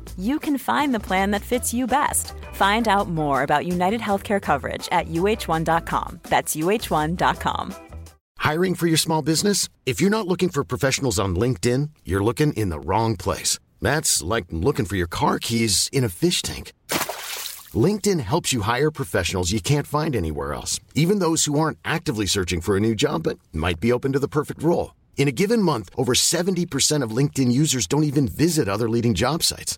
you can find the plan that fits you best. Find out more about United Healthcare coverage at uh1.com. That's uh1.com. Hiring for your small business? If you're not looking for professionals on LinkedIn, you're looking in the wrong place. That's like looking for your car keys in a fish tank. LinkedIn helps you hire professionals you can't find anywhere else, even those who aren't actively searching for a new job but might be open to the perfect role. In a given month, over 70% of LinkedIn users don't even visit other leading job sites.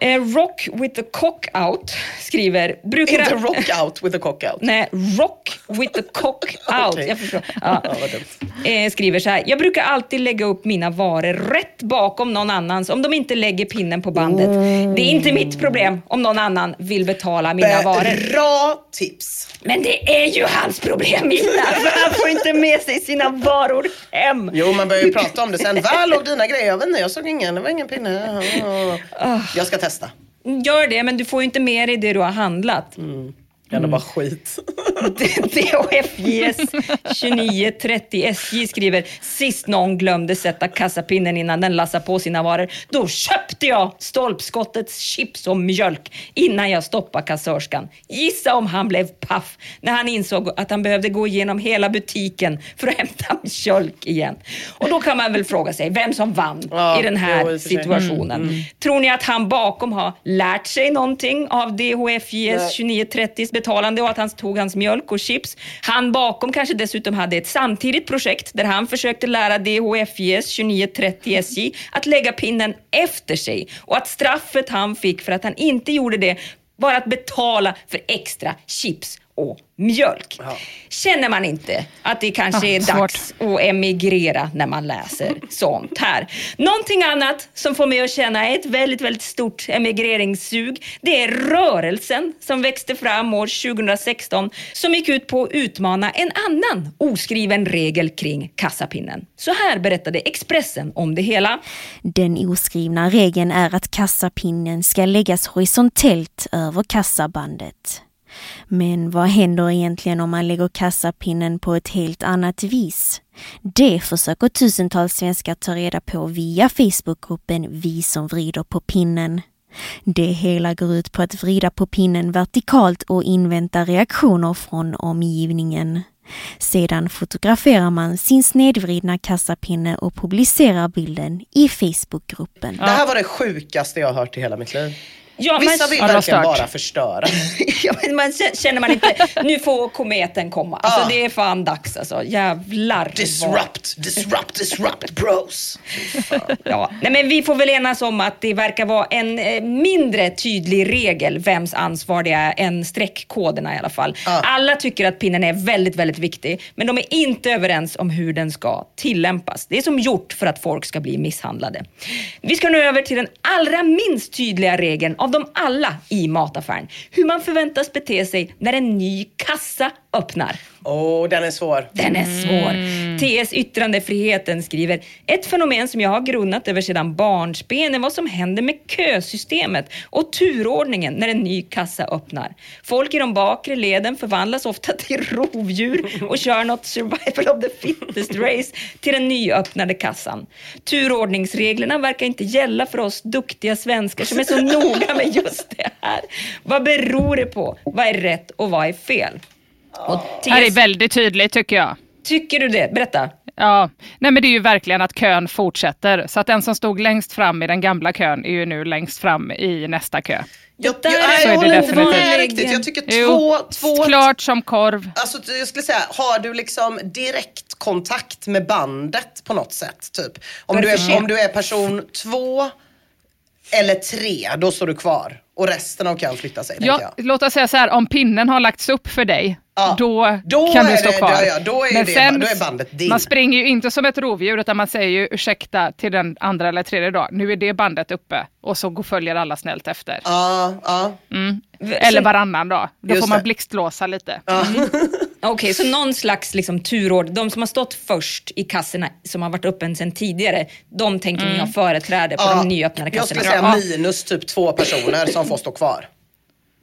Eh, rock with the cock out skriver... Brukar Inte rock out with a cock out. Nej, rock with the cock out. Okej. Jag förstår. Ja. Eh, skriver så här. Jag brukar alltid lägga upp mina varor rätt bakom någon annans om de inte lägger pinnen på bandet. Det är inte mitt problem om någon annan vill betala mina varor. Bra tips. Men det är ju hans problem Ina, för han får inte med sig sina varor hem. Jo, man börjar ju prata om det sen. Var låg dina grejer? Jag vet inte, jag såg ingen. Det var ingen pinne. Ah. Jag ska testa. Gör det, men du får ju inte med dig det du har handlat. Det är ändå bara skit. DHFJS 2930 SJ skriver sist någon glömde sätta kassapinnen innan den lassade på sina varor. Då köpte jag stolpskottets chips och mjölk innan jag stoppade kassörskan. Gissa om han blev paff när han insåg att han behövde gå igenom hela butiken för att hämta mjölk igen. Och då kan man väl fråga sig vem som vann Ja, i den här jo, i och för sig. situationen. Tror ni att han bakom har lärt sig någonting av DHFJS Nej. 2930 betalande och att han tog hans mjölk och chips? Han bakom kanske dessutom hade ett samtidigt projekt där han försökte lära DHFJS 2930 SJ att lägga pinnen efter sig och att straffet han fick för att han inte gjorde det var att betala för extra chips och mjölk. Känner man inte att det kanske Ja, är svårt. dags att emigrera när man läser sånt här? Någonting annat som får mig att känna ett väldigt, väldigt stort emigreringssug, det är rörelsen som växte fram år 2016 som gick ut på att utmana en annan oskriven regel kring kassapinnen. Så här berättade Expressen om det hela. Den oskrivna regeln är att kassapinnen ska läggas horisontellt över kassabandet. Men vad händer egentligen om man lägger kassapinnen på ett helt annat vis? Det försöker tusentals svenskar ta reda på via Facebookgruppen Vi som vrider på pinnen. Det hela går ut på att vrida på pinnen vertikalt och invänta reaktioner från omgivningen. Sedan fotograferar man sin snedvridna kassapinne och publicerar bilden i Facebookgruppen. Det här var det sjukaste jag har hört i hela mitt liv. Ja, Vissa vill Ja, verkligen bara förstöra. Ja, men man känner man inte, nu får kometen komma. Alltså Ja. det är fan dags alltså. Jävlar. vad- Disrupt, disrupt, disrupt bros. Ja. Nej, men vi får väl enas om att det verkar vara en eh, mindre tydlig regel vems ansvar det är än streckkoderna i alla fall. Ja. Alla tycker att pinnen är väldigt, väldigt viktig, men de är inte överens om hur den ska tillämpas. Det är som gjort för att folk ska bli misshandlade. Vi ska nu över till den allra minst tydliga regeln av dem alla i mataffären. Hur man förväntas bete sig när en ny kassa öppnar. Åh, den är svår. Den är svår. TS Yttrandefriheten skriver, ett fenomen som jag har grunnat över sedan barnsben är vad som händer med kösystemet och turordningen när en ny kassa öppnar. Folk i de bakre leden förvandlas ofta till rovdjur och kör något survival of the fittest race till den nyöppnade kassan. Turordningsreglerna verkar inte gälla för oss duktiga svenskar som är så noga med just det här. Vad beror det på? Vad är rätt och vad är fel? Och Det här är väldigt tydligt tycker jag. Tycker du det? Berätta. Ja, nej men det är ju verkligen att kön fortsätter. Så att den som stod längst fram i den gamla kön är ju nu längst fram i nästa kö. Jag, jag, jag det håller inte med riktigt. Jag tycker Jo, två... två klart som korv. Alltså jag skulle säga, har du liksom direkt kontakt med bandet på något sätt? Typ. Om, du är, om du är person två eller tre, då står du kvar. Och resten av kön flyttar sig, Ja, jag. låt oss säga så här, om pinnen har lagts upp för dig, Ja, då, då kan du stå det- kvar. ja, ja, då är Men det- sen, då är bandet din. Man springer ju inte som ett rovdjur, utan man säger ju ursäkta till den andra eller tredje dag. Nu är det bandet uppe och så går, följer alla snällt efter. Ja, ja. Eller varannan dag. Då Just får man blixtlåsa lite. Okej, så någon slags liksom turord. De som har stått först i kassorna som har varit öppen sedan tidigare, de tänker ni ha företräde på ja. de nyöppnade Jag skulle kassorna? säga minus typ två personer som får stå kvar.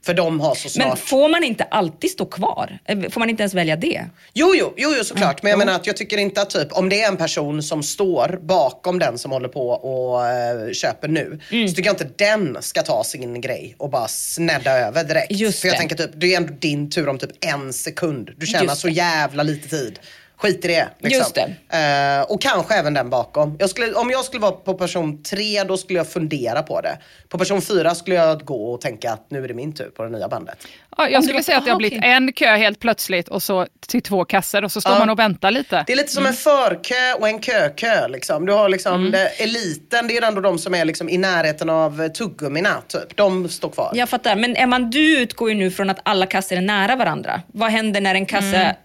För de har så snart... Men får man inte alltid stå kvar? Eh, Får man inte ens välja det? Jo, jo, jo, jo såklart. Men jag menar att jag tycker inte att typ, om det är en person som står bakom den som håller på och eh, köper nu. Mm. Så tycker jag inte den ska ta sin grej och bara snedda över direkt. Just För jag det. tänker typ, det är ändå din tur om typ en sekund. Du tjänar Just så jävla lite tid. Skit i det. Liksom. Just det. Eh, och kanske även den bakom. Jag skulle, om jag skulle vara på person tre, då skulle jag fundera på det. På person fyra skulle jag gå och tänka att nu är det min tur på det nya bandet. Ja, jag Om skulle säga att det har ah, blivit en kö helt plötsligt och så till två kassor och så står Ja. man och väntar lite. Det är lite som en förkö och en kökö. Liksom. Du har liksom det, eliten, det är ändå de som är liksom i närheten av tuggummina. Typ. De står kvar. Jag fattar, men Emma, du utgår ju nu från att alla kassor är nära varandra. Vad händer när en kasse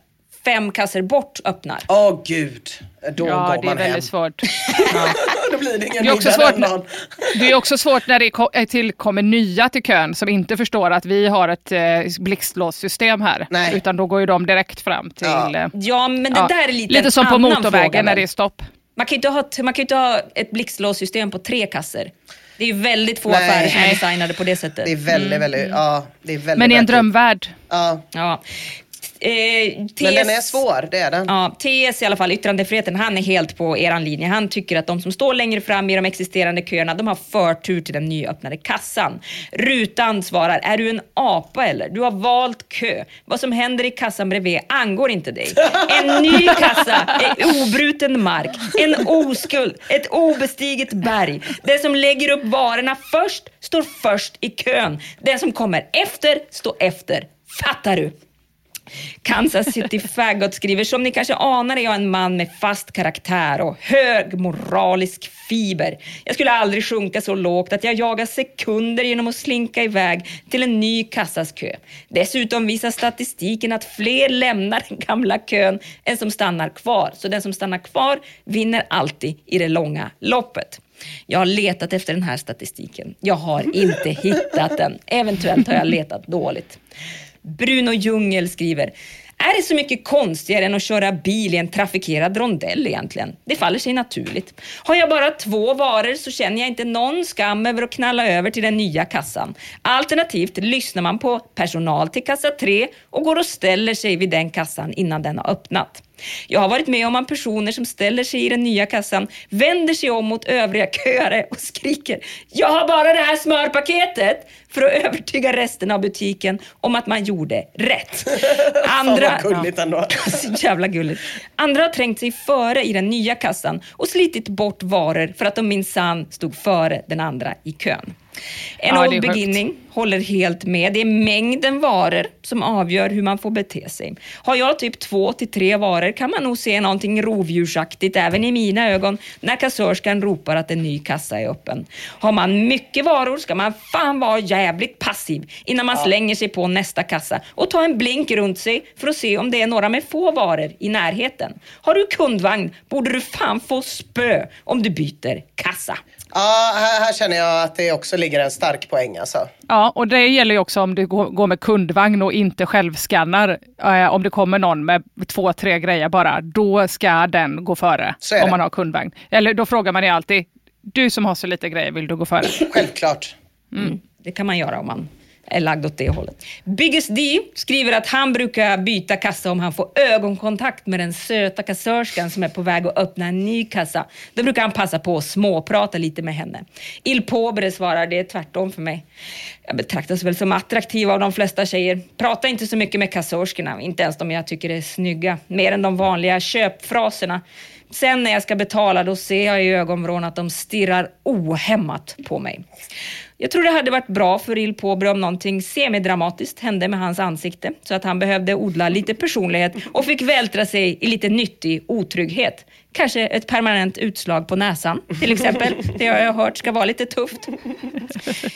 fem kassor bort öppnar? Åh gud, då Ja, går det är man hem. väldigt svårt. då blir det ingen Det är också svårt när-. Det är också svårt när det eh, tillkommer nya till kön som inte förstår att vi har ett eh, blixtlåssystem här. Nej. Utan då går ju de direkt fram till... Ja. eh, Ja, men det ja, där är lite Lite som på motorvägen när det är stopp. Man kan ju inte ha, man kan ju inte ha ett blixtlåssystem på tre kassor. Det är ju väldigt få Nej. affärer som är designade på det sättet. Det är väldigt, väldigt, ja. Det är väldigt Men i en drömvärld. Ja. Ja. Eh, Men TS den är svår, det är den. Ja, TS i alla fall, yttrandefriheten, han är helt på eran linje. Han tycker att de som står längre fram i de existerande köerna, de har förtur till den nyöppnade kassan. Rutan svarar, är du en apa eller? Du har valt kö. Vad som händer i kassan bredvid angår inte dig. En ny kassa är obruten mark, en oskuld, ett obestiget berg. Den som lägger upp varorna först står först i kön. Den som kommer efter står efter. Fattar du? Kansas City Faggot skriver, som ni kanske anar är jag en man med fast karaktär och hög moralisk fiber. Jag skulle aldrig sjunka så lågt att jag jagar sekunder genom att slinka iväg till en ny kassas kö. Dessutom visar statistiken att fler lämnar den gamla kön än som stannar kvar. Så den som stannar kvar vinner alltid i det långa loppet. Jag har letat efter den här statistiken. Jag har inte hittat den. Eventuellt har jag letat dåligt. Bruno Djungel skriver är det så mycket konstigare än att köra bil i en trafikerad rondell egentligen? Det faller sig naturligt. Har jag bara två varor så känner jag inte någon skam över att knalla över till den nya kassan. Alternativt lyssnar man på personal till kassa 3 och går och ställer sig vid den kassan innan den har öppnat. Jag har varit med om att personer som ställer sig i den nya kassan vänder sig om mot övriga köare och skriker “Jag har bara det här smörpaketet” för att övertyga resten av butiken om att man gjorde rätt. Andra, Fan vad gulligt ändå. så jävla gulligt. Andra har trängt sig före i den nya kassan och slitit bort varor för att de minsann stod före den andra i kön. En Ja, old sjukt. beginning håller helt med. Det är mängden varor som avgör hur man får bete sig. Har jag typ två till tre varor kan man nog se någonting rovdjursaktigt även i mina ögon när kassörskan ropar att en ny kassa är öppen. Har man mycket varor ska man fan vara jävligt passiv innan man slänger sig på nästa kassa och ta en blink runt sig för att se om det är några med få varor i närheten. Har du kundvagn borde du fan få spö om du byter kassa. Ja, här, här känner jag att det också ligger en stark poäng alltså. Ja, och det gäller ju också om du går med kundvagn och inte självskannar. Eh, om det kommer någon med två, tre grejer bara, då ska den gå före. Om det. man har kundvagn. Eller då frågar man ju alltid, du som har så lite grejer, vill du gå före? Självklart. Mm. Det kan man göra om man är lagd åt det hållet. Biggest D skriver att han brukar byta kassa om han får ögonkontakt med den söta kassörskan som är på väg att öppna en ny kassa. Då brukar han passa på att småprata lite med henne. Il Pobre svarar, det är tvärtom för mig. Jag betraktas väl som attraktiv av de flesta tjejer. Pratar inte så mycket med kassörskorna, inte ens de jag tycker är snygga. Mer än de vanliga köpfraserna. Sen när jag ska betala då ser jag i ögonvrån att de stirrar ohämmat på mig. Jag tror det hade varit bra för Il Pobre om någonting semidramatiskt hände med hans ansikte så att han behövde odla lite personlighet och fick vältra sig i lite nyttig otrygghet. Kanske ett permanent utslag på näsan till exempel. Det har jag hört ska vara lite tufft.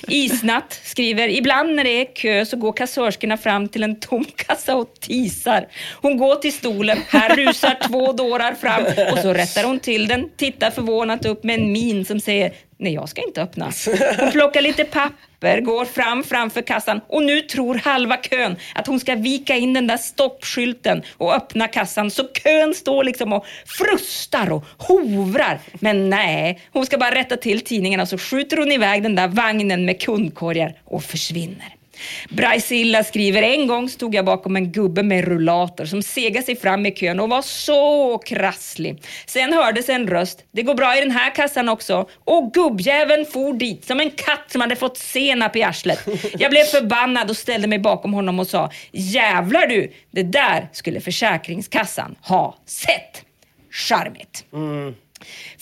Isnatt skriver, ibland när det är kö så går kassörskorna fram till en tom kassa och tisar. Hon går till stolen, här rusar två dårar fram och så rättar hon till den, tittar förvånat upp med en min som säger Nej, jag ska inte öppna. Hon plockar lite papper, går fram framför kassan och nu tror halva kön att hon ska vika in den där stoppskylten och öppna kassan så kön står liksom och frustar och hovrar. Men nej, hon ska bara rätta till tidningarna så skjuter hon iväg den där vagnen med kundkorgar och försvinner. Brajsilla skriver, en gång stod jag bakom en gubbe med rullator som segade sig fram i kön och var så krasslig. Sen hördes en röst, det går bra i den här kassan också. Och gubbjäveln for dit som en katt som hade fått senap i arslet. Jag blev förbannad och ställde mig bakom honom och sa, jävlar du, det där skulle Försäkringskassan ha sett. Charmigt. Mm.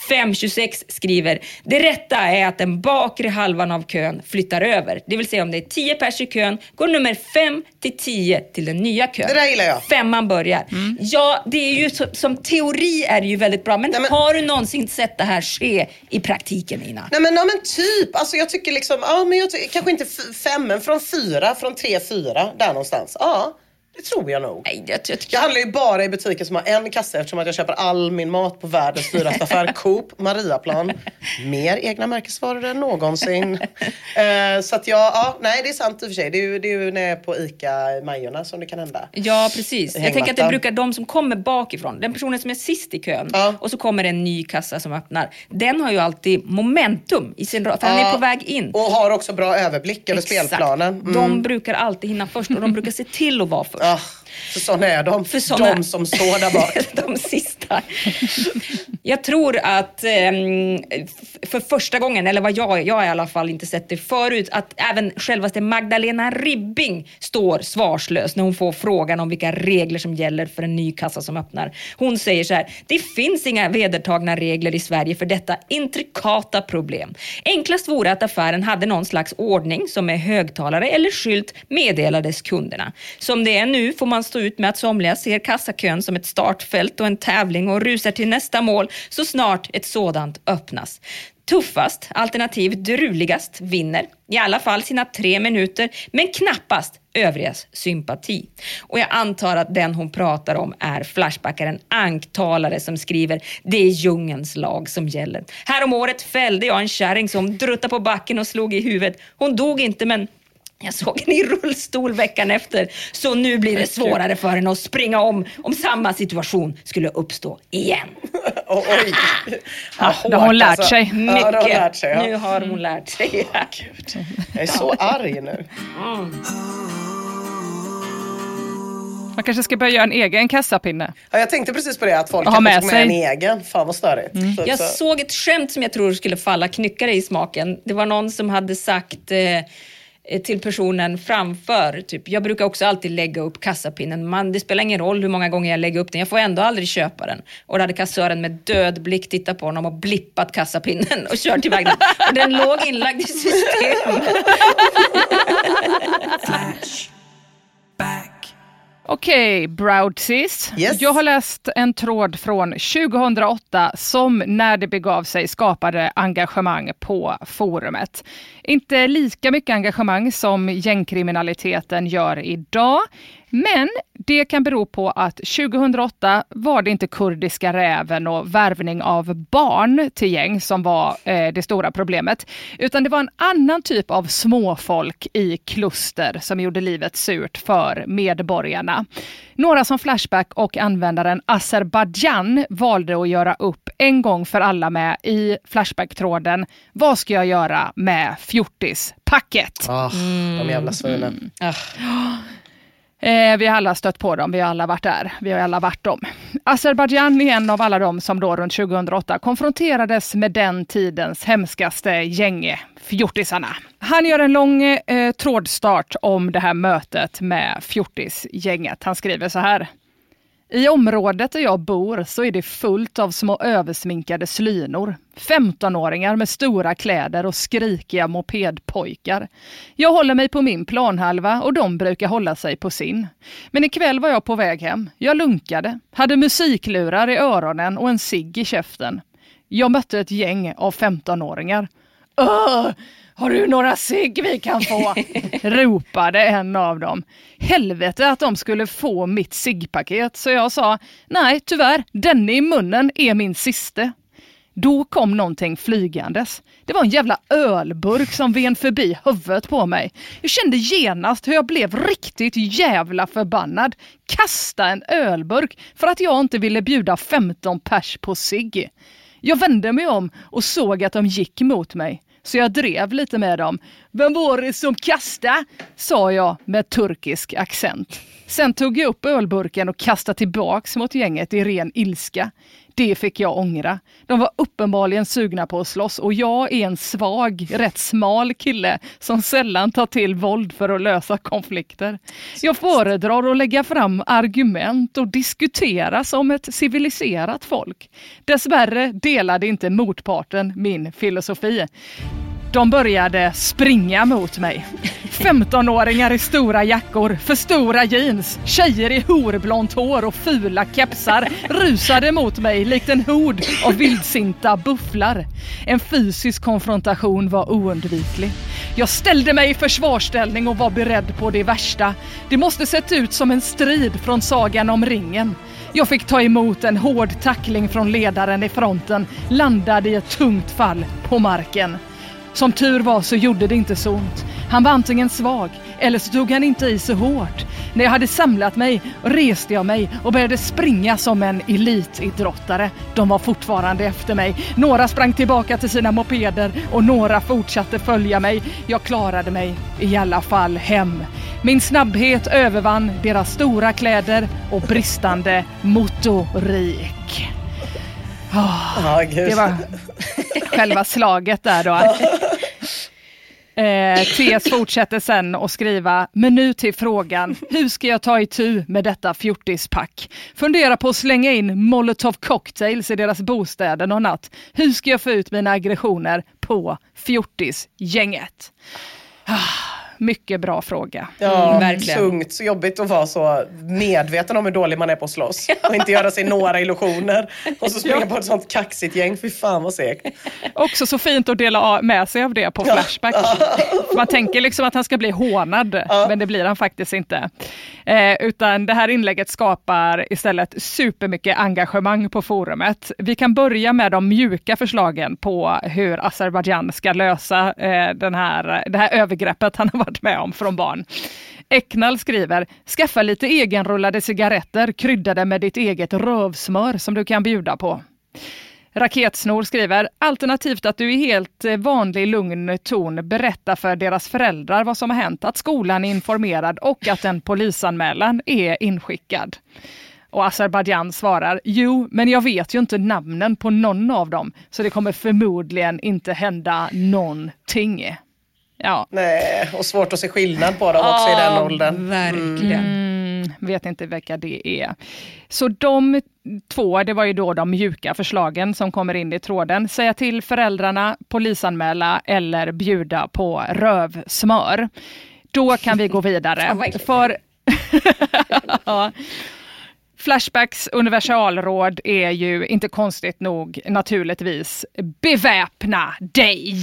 526 skriver, det rätta är att den bakre halvan av kön flyttar över. Det vill säga om det är 10 pers i kön går nummer 5 till 10 till den nya kön. Det där gillar jag. Femman börjar. Ja, det är ju så, som teori är det ju väldigt bra, men, har du någonsin sett det här ske i praktiken Ina? Nej men, ja, men typ, alltså jag tycker liksom, ja men jag ty- kanske inte fem, men från fyra, från tre, fyra, där någonstans. Ja, det tror jag nog. Nej, jag, jag, Jag handlar ju bara i butiker som har en kasse eftersom att jag köper all min mat på världens dyraste affär, Coop, Mariaplan. Mer egna märkesvaror än någonsin. Eh, så att jag, ja, nej det är sant i och för sig. Det är ju, det är ju när jag är på ICA-Majorna som det kan hända. Ja, precis. Jag tänker att det brukar de som kommer bakifrån, den personen som är sist i kön och så kommer en ny kassa som öppnar. Den har ju alltid momentum i sin rörelse, för han är Ja, på väg in. Och har också bra överblick över Exakt. spelplanen. Mm. De brukar alltid hinna först och de brukar se till att vara först. Ah, för sådana är de. För såna- De som står där bak. de sista. Jag tror att ehm, för första gången, eller vad jag, jag har i alla fall inte sett det förut, att även självaste Magdalena Ribbing står svarslös när hon får frågan om vilka regler som gäller för en ny kassa som öppnar. Hon säger så här, det finns inga vedertagna regler i Sverige för detta intrikata problem. Enklast vore att affären hade någon slags ordning som med högtalare eller skylt meddelades kunderna. Som det är nu får man stå ut med att somliga ser kassakön som ett startfält och en tävling och rusar till nästa mål så snart ett sådant öppnas. Tuffast, alternativt druligast, vinner. I alla fall sina tre minuter, men knappast övrigas sympati. Och jag antar att den hon pratar om är Flashbackaren Anktalare som skriver “Det är djungens lag som gäller”. Häromåret fällde jag en kärring som druttade på backen och slog i huvudet. Hon dog inte men jag såg henne i rullstol veckan efter, så nu blir det svårare för henne att springa om om samma situation skulle uppstå igen. Oh, oj. Ja, då har hon lärt sig. Ja, då har Mycket. lärt sig. Ja. Nu har hon lärt sig. Jag är så arg nu. Man kanske ska börja göra en egen kassapinne. Ja, jag tänkte precis på det, att folk Ha med med en sig. egen. Fan vad störigt. Så- Jag så- såg ett skämt som jag tror skulle falla knyckare i smaken. Det var någon som hade sagt eh, Eh, till personen framför, typ, jag brukar också alltid lägga upp kassapinnen. Man, det spelar ingen roll hur många gånger jag lägger upp den, jag får ändå aldrig köpa den. Och då hade kassören med död blick tittat på honom och blippat kassapinnen och kört iväg den. Och den låg inlagd i systemet. Okej, Broudsis. Yes. Jag har läst en tråd från 2008 som när det begav sig skapade engagemang på forumet. Inte lika mycket engagemang som gängkriminaliteten gör idag, men det kan bero på att 2008 var det inte kurdiska räven och värvning av barn till gäng som var eh, det stora problemet, utan det var en annan typ av småfolk i kluster som gjorde livet surt för medborgarna. Några som Flashback och användaren Azerbajdzjan valde att göra upp en gång för alla med i Flashback-tråden Vad ska jag göra med fjortispacket? Ah, De jävla svinen. Eh, vi har alla stött på dem, vi har alla varit där, vi har alla varit dem. Azerbajdzjan är en av alla dem som då runt 2008 konfronterades med den tidens hemskaste gänge, fjortisarna. Han gör en lång eh, trådstart om det här mötet med fjortisgänget. Han skriver så här. I området där jag bor så är det fullt av små översminkade slynor. 15-åringar med stora kläder och skrikiga mopedpojkar. Jag håller mig på min planhalva och de brukar hålla sig på sin. Men ikväll var jag på väg hem. Jag lunkade, hade musiklurar i öronen och en cigg i käften. Jag mötte ett gäng av 15-åringar. Öh! Har du några cigg vi kan få? ropade en av dem. Helvete att de skulle få mitt ciggpaket, så jag sa nej tyvärr, denne i munnen är min siste. Då kom någonting flygandes. Det var en jävla ölburk som ven förbi huvudet på mig. Jag kände genast hur jag blev riktigt jävla förbannad. Kasta en ölburk för att jag inte ville bjuda 15 pers på cigg. Jag vände mig om och såg att de gick mot mig så jag drev lite med dem. Vem var det som kastade? sa jag med turkisk accent. Sen tog jag upp ölburken och kastade tillbaks mot gänget i ren ilska. Det fick jag ångra. De var uppenbarligen sugna på att slåss och jag är en svag, rätt smal kille som sällan tar till våld för att lösa konflikter. Jag föredrar att lägga fram argument och diskutera som ett civiliserat folk. Dessvärre delade inte motparten min filosofi. De började springa mot mig. 15-åringar i stora jackor, för stora jeans, tjejer i horblont hår och fula kepsar rusade mot mig likt en hord av vildsinta bufflar. En fysisk konfrontation var oundviklig. Jag ställde mig i försvarsställning och var beredd på det värsta. Det måste sett ut som en strid från Sagan om ringen. Jag fick ta emot en hård tackling från ledaren i fronten, landade i ett tungt fall på marken. Som tur var så gjorde det inte så ont. Han var antingen svag eller så tog han inte i så hårt. När jag hade samlat mig reste jag mig och började springa som en elitidrottare. De var fortfarande efter mig. Några sprang tillbaka till sina mopeder och några fortsatte följa mig. Jag klarade mig i alla fall hem. Min snabbhet övervann deras stora kläder och bristande motorik. Oh, det var själva slaget där då. Eh, TS fortsätter sen att skriva, men nu till frågan, hur ska jag ta itu med detta fjortispack? Fundera på att slänga in molotov cocktails i deras bostäder någon natt. Hur ska jag få ut mina aggressioner på fjortisgänget? Ah. Mycket bra fråga. Ja, mm, verkligen. Tungt, så jobbigt att vara så medveten om hur dålig man är på att slåss. och inte göra sig några illusioner. Och så springa på ett sånt kaxigt gäng. Fy fan vad segt. Också så fint att dela med sig av det på Flashback. man tänker liksom att han ska bli hånad, men det blir han faktiskt inte. Eh, utan det här inlägget skapar istället supermycket engagemang på forumet. Vi kan börja med de mjuka förslagen på hur Azerbajdzjan ska lösa eh, den här, det här övergreppet han har varit med om från barn. Eknall skriver, skaffa lite egenrullade cigaretter kryddade med ditt eget rövsmör som du kan bjuda på. Raketsnor skriver, alternativt att du i helt eh, vanlig lugn ton berättar för deras föräldrar vad som har hänt, att skolan är informerad och att en polisanmälan är inskickad. Och Azerbajdzjan svarar, jo, men jag vet ju inte namnen på någon av dem, så det kommer förmodligen inte hända någonting. Ja. Nej, och svårt att se skillnad på dem också ja, i den åldern. Verkligen. Mm, vet inte vilka det är. Så de två, det var ju då de mjuka förslagen som kommer in i tråden. Säga till föräldrarna, polisanmäla eller bjuda på rövsmör. Då kan vi gå vidare. För ja. Flashbacks universalråd är ju inte konstigt nog naturligtvis beväpna dig.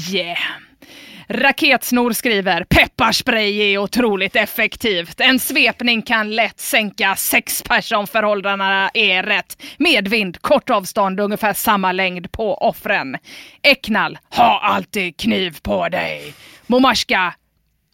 Raketsnor skriver pepparspray är otroligt effektivt. En svepning kan lätt sänka sex personförhållandena är rätt. Medvind, kort avstånd, ungefär samma längd på offren. Eknal. ha alltid kniv på dig. Momashka,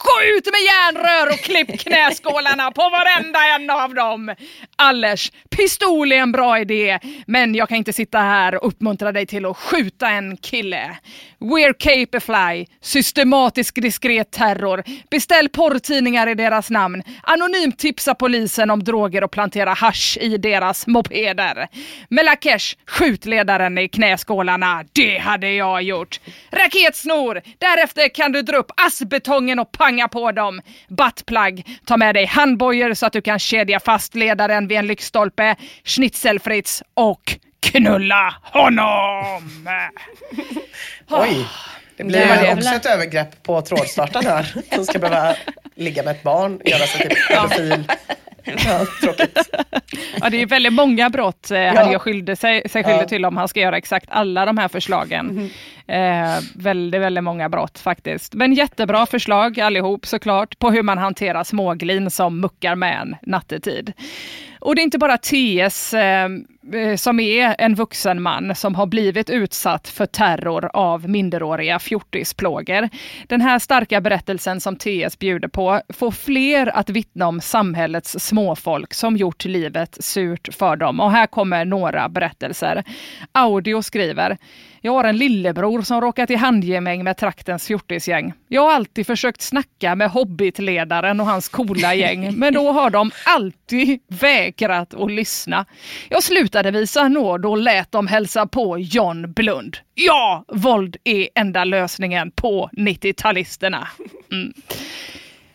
Gå ut med järnrör och klipp knäskålarna på varenda en av dem! Allers, pistol är en bra idé, men jag kan inte sitta här och uppmuntra dig till att skjuta en kille. We're Capefly, systematisk diskret terror. Beställ porrtidningar i deras namn. Anonymt tipsa polisen om droger och plantera hash i deras mopeder. Melakesh, skjut ledaren i knäskålarna. Det hade jag gjort. Raketsnor, därefter kan du dra upp assbetongen och panga på dem. Buttplug, ta med dig handbojor så att du kan kedja fast ledaren vid en lyktstolpe. Schnitzelfritz och knulla honom! Oj, det blir det också ett övergrepp på trådstarten här. Som ska behöva ligga med ett barn, göra sig till pedofil. Ja, tråkigt. Ja, det är väldigt många brott eh, ja. han gör skyldig sig, sig skyldig ja. till om han ska göra exakt alla de här förslagen. Mm. Eh, väldigt, väldigt många brott faktiskt. Men jättebra förslag allihop såklart på hur man hanterar småglin som muckar med en nattetid. Och det är inte bara TS eh, eh, som är en vuxen man som har blivit utsatt för terror av minderåriga fjortisplågor. Den här starka berättelsen som TS bjuder på får fler att vittna om samhällets småfolk som gjort livet surt för dem. Och här kommer några berättelser. Audio skriver jag har en lillebror som råkat i handgemäng med traktens fjortisgäng. Jag har alltid försökt snacka med Hobbitledaren och hans coola gäng, men då har de alltid vägrat att lyssna. Jag slutade visa nåd och lät dem hälsa på John Blund. Ja, våld är enda lösningen på 90-talisterna. Mm.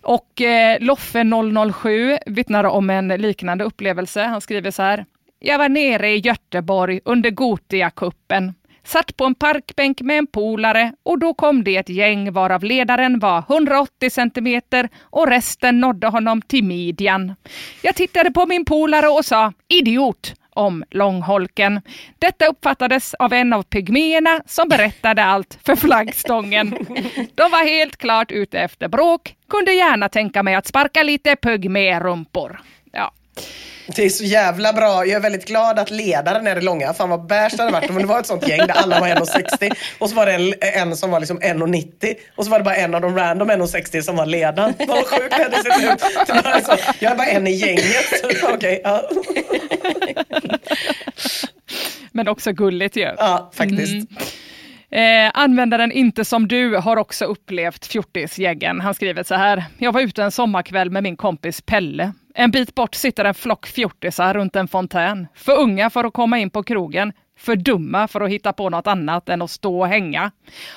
Och eh, Loffe 007 vittnar om en liknande upplevelse. Han skriver så här. Jag var nere i Göteborg under Gotia-kuppen. Satt på en parkbänk med en polare och då kom det ett gäng varav ledaren var 180 centimeter och resten nådde honom till midjan. Jag tittade på min polare och sa idiot om långholken. Detta uppfattades av en av pygméerna som berättade allt för flaggstången. De var helt klart ute efter bråk, kunde gärna tänka mig att sparka lite pygmérumpor. Det är så jävla bra. Jag är väldigt glad att ledaren är det långa. Fan vad bärs det hade varit om det var ett sånt gäng där alla var 1,60 och så var det en, en som var liksom 1,90 och så var det bara en av de random 1,60 som var ledaren. Vad sjukt det hade sett ut. Jag är bara en i gänget. Okej, okay, ja. Men också gulligt ju. Ja, faktiskt. Mm. Eh, användaren Inte som du har också upplevt fjortisgäggen. Han skriver så här. Jag var ute en sommarkväll med min kompis Pelle. En bit bort sitter en flock fjortisar runt en fontän. För unga för att komma in på krogen, för dumma för att hitta på något annat än att stå och hänga.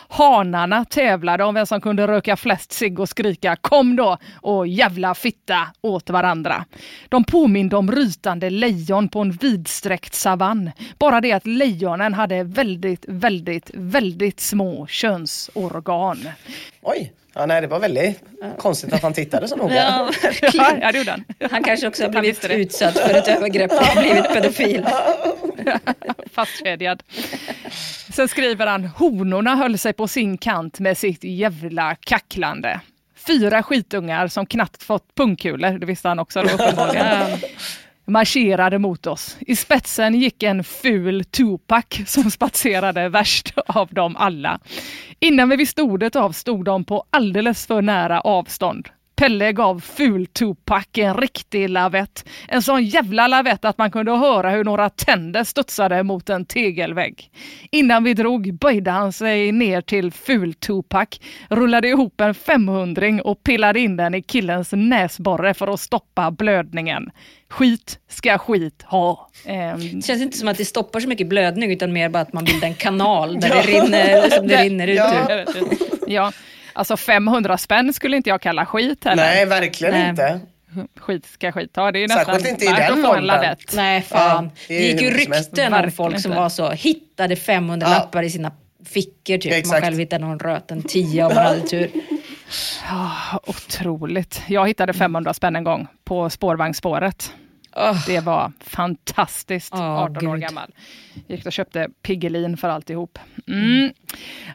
Hanarna tävlade om vem som kunde röka flest cigg och skrika kom då och jävla fitta åt varandra. De påminde om rytande lejon på en vidsträckt savann. Bara det att lejonen hade väldigt, väldigt, väldigt små könsorgan. Oj! Ja, nej, det var väldigt konstigt att han tittade så noga. Ja, ja, det gjorde han. Han kanske också har blivit utsatt för ett övergrepp och blivit pedofil. Fastkedjad. Sen skriver han, honorna höll sig på sin kant med sitt jävla kacklande. Fyra skitungar som knappt fått pungkulor, det visste han också då uppenbarligen marscherade mot oss. I spetsen gick en ful Tupac som spatserade värst av dem alla. Innan vi visste ordet av stod de på alldeles för nära avstånd. Pelle gav ful-Tupac en riktig lavett. En sån jävla lavett att man kunde höra hur några tänder studsade mot en tegelvägg. Innan vi drog böjde han sig ner till ful-Tupac, rullade ihop en 500 och pillade in den i killens näsborre för att stoppa blödningen. Skit ska skit ha. Um, det känns inte som att det stoppar så mycket blödning utan mer bara att man bildar en kanal där det rinner, som det rinner ut ur. Ja. Alltså 500 spänn skulle inte jag kalla skit heller. Nej, verkligen Nej. inte. Skit ska skit ha. Det är nästan Särskilt inte i den åldern. Nej, fan. Ja, det, det gick ju rykten om folk som var så, hittade 500 ja. lappar i sina fickor typ. Exakt. Man själv hittade någon röt en 10 om man hade tur. Oh, otroligt. Jag hittade 500 spänn en gång på spårvagnsspåret. Oh. Det var fantastiskt, oh, 18 Gud. år gammal. Gick och köpte Piggelin för alltihop. Mm.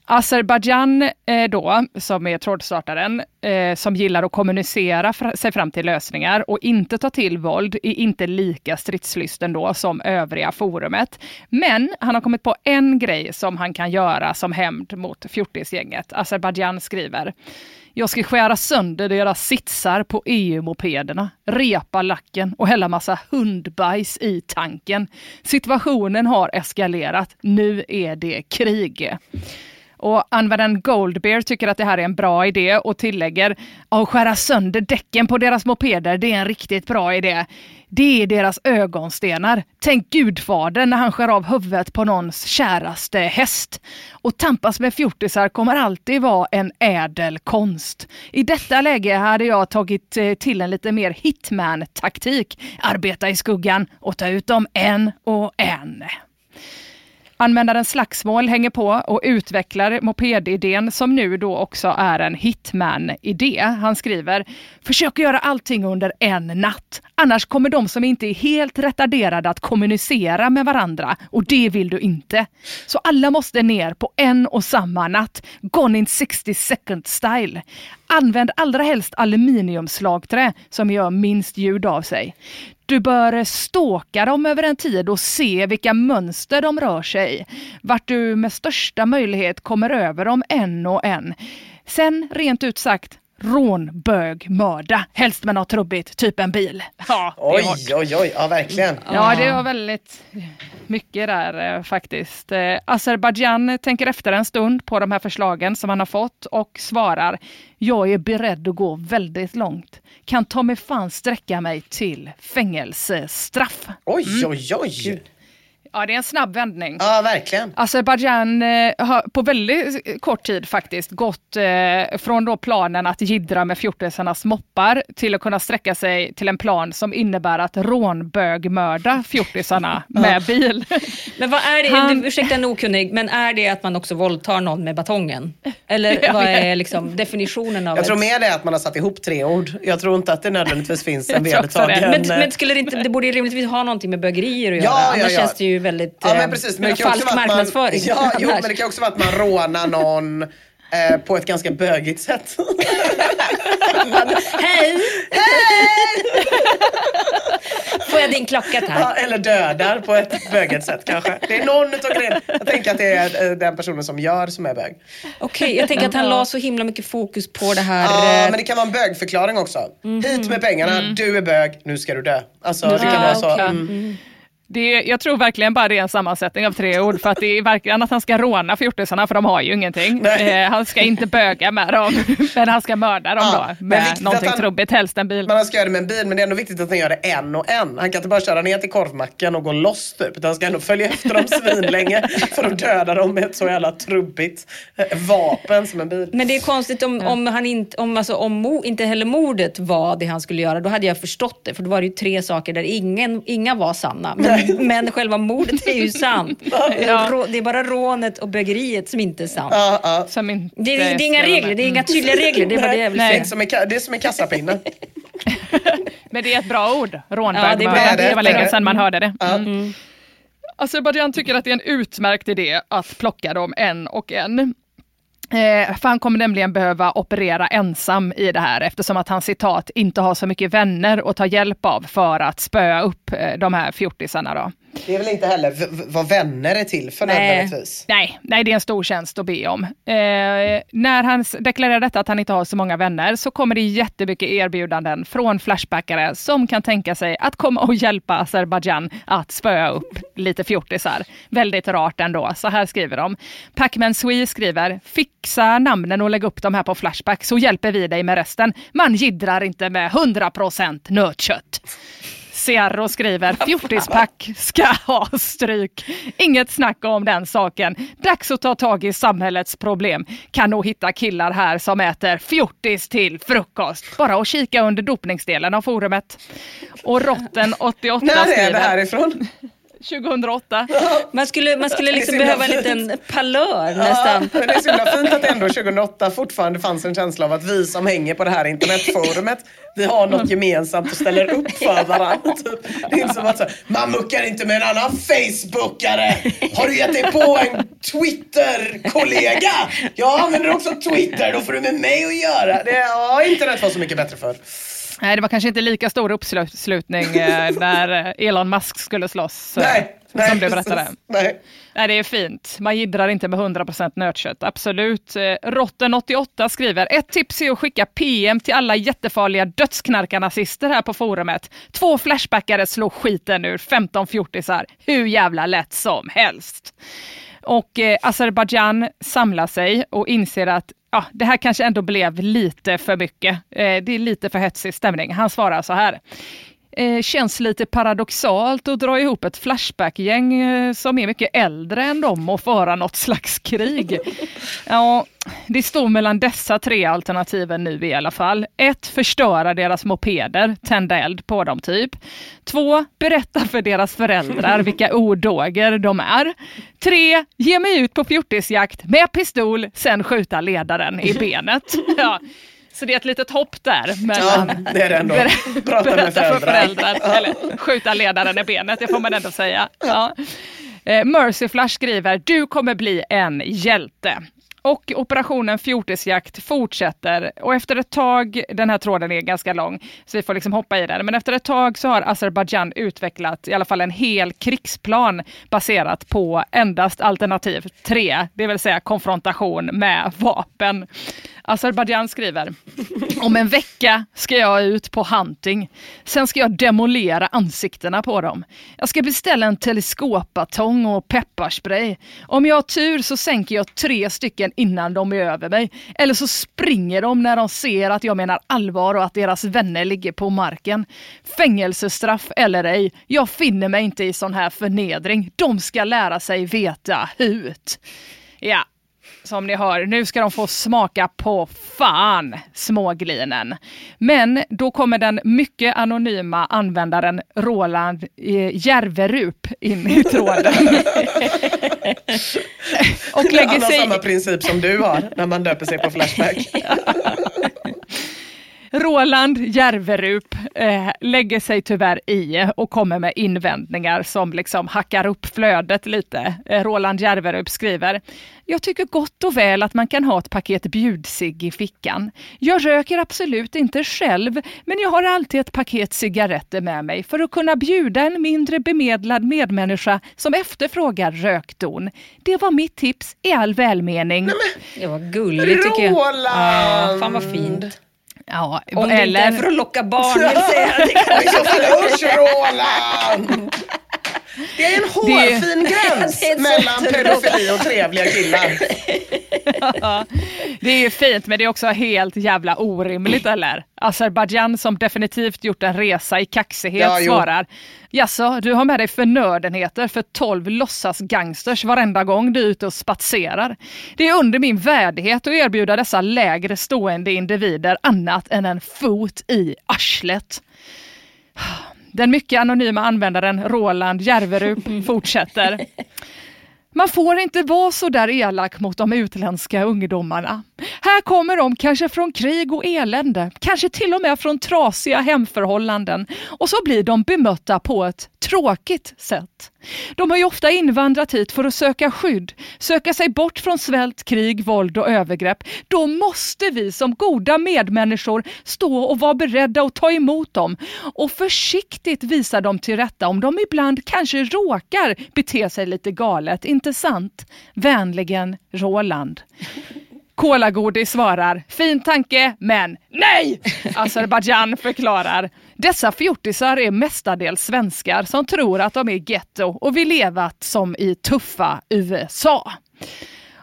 Azerbajdzjan eh, då, som är trådstartaren, eh, som gillar att kommunicera fr sig fram till lösningar och inte ta till våld, är inte lika stridslysten då som övriga forumet. Men han har kommit på en grej som han kan göra som hämnd mot fjortisgänget. Azerbajdzjan skriver jag ska skära sönder deras sitsar på EU-mopederna, repa lacken och hälla massa hundbajs i tanken. Situationen har eskalerat. Nu är det krig. Och användaren Goldbear tycker att det här är en bra idé och tillägger att skära sönder däcken på deras mopeder, det är en riktigt bra idé. Det är deras ögonstenar. Tänk Gudfadern när han skär av huvudet på någons käraste häst. Och tampas med fjortisar kommer alltid vara en ädel konst. I detta läge hade jag tagit eh, till en lite mer hitman-taktik. Arbeta i skuggan och ta ut dem en och en. Användaren slagsmål hänger på och utvecklar mopedidén som nu då också är en hitman-idé. Han skriver, försök göra allting under en natt. Annars kommer de som inte är helt retarderade att kommunicera med varandra och det vill du inte. Så alla måste ner på en och samma natt. Gone in 60 second style. Använd allra helst aluminiumslagträ som gör minst ljud av sig. Du bör ståka dem över en tid och se vilka mönster de rör sig i. Vart du med största möjlighet kommer över dem en och en. Sen rent ut sagt, rånbögmörda, helst med något trubbigt, typ en bil. Ja, oj, oj, oj, ja verkligen. Ja, det var väldigt mycket där eh, faktiskt. Eh, Azerbajdzjan tänker efter en stund på de här förslagen som han har fått och svarar Jag är beredd att gå väldigt långt. Kan ta mig fan sträcka mig till fängelsestraff. Oj, mm. oj, oj. Ja, det är en snabb vändning. Ja, verkligen. Azerbajdzjan eh, har på väldigt kort tid faktiskt gått eh, från då planen att gidra med fjortisarnas moppar till att kunna sträcka sig till en plan som innebär att rånbögmörda fjortisarna med bil. Men vad är det, Han... ursäkta en okunnig, men är det att man också våldtar någon med batongen? Eller vad är liksom definitionen av Jag tror mer det är att man har satt ihop tre ord. Jag tror inte att det nödvändigtvis finns en vedertagen... Men, men skulle det inte, det borde rimligtvis ha någonting med bögerier att göra, ja, annars ja, ja. känns det ju väldigt ja, men eh, precis, men det kan falsk marknadsföring. Ja, jo, men det kan också vara att man rånar någon eh, på ett ganska bögigt sätt. Hej! Hej! Får jag din klocka tack? Ja, eller dödar på ett bögigt sätt kanske. Det är någon utav grejerna. Jag tänker att det är eh, den personen som gör som är bög. Okej, okay, jag tänker att han la så himla mycket fokus på det här. Ja, men det kan vara en bögförklaring också. Mm. Hit med pengarna, mm. du är bög, nu ska du dö. Alltså det kan vara så. Mm. Det, jag tror verkligen bara det är en sammansättning av tre ord för att det är verkligen att han ska råna fjortisarna för de har ju ingenting. Eh, han ska inte böga med dem men han ska mörda dem ja, då med någonting han, trubbigt, helst en bil. Men han ska göra det med en bil men det är ändå viktigt att han gör det en och en. Han kan inte bara köra ner till korvmacken och gå loss typ utan han ska ändå följa efter dem svinlänge för att döda dem med ett så jävla trubbigt eh, vapen som en bil. Men det är konstigt om, ja. om, han inte, om, alltså, om mo, inte heller mordet var det han skulle göra då hade jag förstått det för då var det ju tre saker där ingen, inga var sanna. Men men själva mordet är ju sant. Ja. Det är bara rånet och bögeriet som inte är sant. Ja, ja. Som inte det, är, det är inga regler, det är inga tydliga regler. Det är bara det jag vill säga. Som är, det är som en kassapinne. men det är ett bra ord. Ja, det, det, det var länge sedan man hörde det. Mm. Mm. Azerbajdzjan tycker att det är en utmärkt idé att plocka dem en och en. Eh, för han kommer nämligen behöva operera ensam i det här eftersom att han citat inte har så mycket vänner att ta hjälp av för att spöa upp eh, de här fjortisarna. Då. Det är väl inte heller vad vänner är till för nej. nödvändigtvis? Nej, nej, det är en stor tjänst att be om. Eh, när han deklarerar detta att han inte har så många vänner så kommer det jättemycket erbjudanden från Flashbackare som kan tänka sig att komma och hjälpa Azerbajdzjan att spöa upp lite fjortisar. Väldigt rart ändå. Så här skriver de. Pacman Swee skriver, fixa namnen och lägg upp dem här på Flashback så hjälper vi dig med resten. Man gidrar inte med 100% nötkött. Ciarro skriver fjortispack ska ha stryk. Inget snack om den saken. Dags att ta tag i samhällets problem. Kan nog hitta killar här som äter fjortis till frukost. Bara att kika under dopningsdelen av forumet. Och Rotten 88 skriver... När är det härifrån? 2008. Man skulle, man skulle liksom behöva en liten palör ja, nästan. Men det är så himla fint att ändå 2008 fortfarande fanns en känsla av att vi som hänger på det här internetforumet, vi har något gemensamt och ställer upp för varandra. Typ. Det är inte som att så, man muckar inte med en annan Facebookare. Har du gett dig på en Twitter-kollega? Jag använder också Twitter, då får du med mig att göra. Det, ja, internet var så mycket bättre för. Nej, det var kanske inte lika stor uppslutning eh, när eh, Elon Musk skulle slåss. Eh, nej, nej, som du berättade. Nej. nej, det är fint. Man gidrar inte med 100% nötkött, absolut. Rotten88 skriver, ett tips är att skicka PM till alla jättefarliga dödsknarkarnazister här på forumet. Två flashbackare slår skiten ur 15 fjortisar, hur jävla lätt som helst. Och eh, Azerbajdzjan samlar sig och inser att ja, det här kanske ändå blev lite för mycket. Eh, det är lite för hetsig stämning. Han svarar så här. Eh, känns lite paradoxalt att dra ihop ett Flashback-gäng eh, som är mycket äldre än dem och föra något slags krig. Ja, det står mellan dessa tre alternativen nu i alla fall. Ett, förstöra deras mopeder, tända eld på dem typ. Två, berätta för deras föräldrar vilka odåger de är. Tre, ge mig ut på fjortisjakt med pistol, sen skjuta ledaren i benet. Ja. Så det är ett litet hopp där. Mellan ja, det är det ändå. Prata med föräldrar. För föräldrar eller skjuta ledaren i benet, det får man ändå säga. Ja. Eh, Mercy Flash skriver, du kommer bli en hjälte. Och operationen Fjortisjakt fortsätter och efter ett tag, den här tråden är ganska lång, så vi får liksom hoppa i den, men efter ett tag så har Azerbajdzjan utvecklat i alla fall en hel krigsplan baserat på endast alternativ tre, det vill säga konfrontation med vapen. Azerbajdzjan skriver, om en vecka ska jag ut på hunting. Sen ska jag demolera ansiktena på dem. Jag ska beställa en teleskopbatong och pepparspray. Om jag har tur så sänker jag tre stycken innan de är över mig. Eller så springer de när de ser att jag menar allvar och att deras vänner ligger på marken. Fängelsestraff eller ej, jag finner mig inte i sån här förnedring. De ska lära sig veta hut. Ja, som ni hör, nu ska de få smaka på fan småglinen. Men då kommer den mycket anonyma användaren Roland eh, Järverup in i tråden. och lägger Han har samma princip som du har när man döper sig på Flashback. Roland Järverup eh, lägger sig tyvärr i och kommer med invändningar som liksom hackar upp flödet lite. Eh, Roland Järverup skriver jag tycker gott och väl att man kan ha ett paket bjudsig i fickan. Jag röker absolut inte själv, men jag har alltid ett paket cigaretter med mig för att kunna bjuda en mindre bemedlad medmänniska som efterfrågar rökdon. Det var mitt tips i all välmening. Nej, men, det var gulligt tycker jag. Roland! Ja, fan vad fint. Ja, Om det inte är för att locka barn vill säga. Usch Roland! Det är en hårfin gräns mellan pedofili och trevliga killar. ja, det är fint men det är också helt jävla orimligt eller? Azerbajdzjan som definitivt gjort en resa i kaxighet ja, svarar Jaså, du har med dig förnödenheter för 12 låtsas gangsters varenda gång du är ute och spatserar. Det är under min värdighet att erbjuda dessa lägre stående individer annat än en fot i arslet. Den mycket anonyma användaren Roland Järverup fortsätter. Man får inte vara så där elak mot de utländska ungdomarna. Här kommer de kanske från krig och elände, kanske till och med från trasiga hemförhållanden och så blir de bemötta på ett tråkigt sätt. De har ju ofta invandrat hit för att söka skydd, söka sig bort från svält, krig, våld och övergrepp. Då måste vi som goda medmänniskor stå och vara beredda att ta emot dem och försiktigt visa dem till rätta om de ibland kanske råkar bete sig lite galet, inte sant? Vänligen Roland. Kolagodis svarar, fin tanke, men nej! Azerbajdzjan förklarar, dessa fjortisar är mestadels svenskar som tror att de är getto och vill leva som i tuffa USA.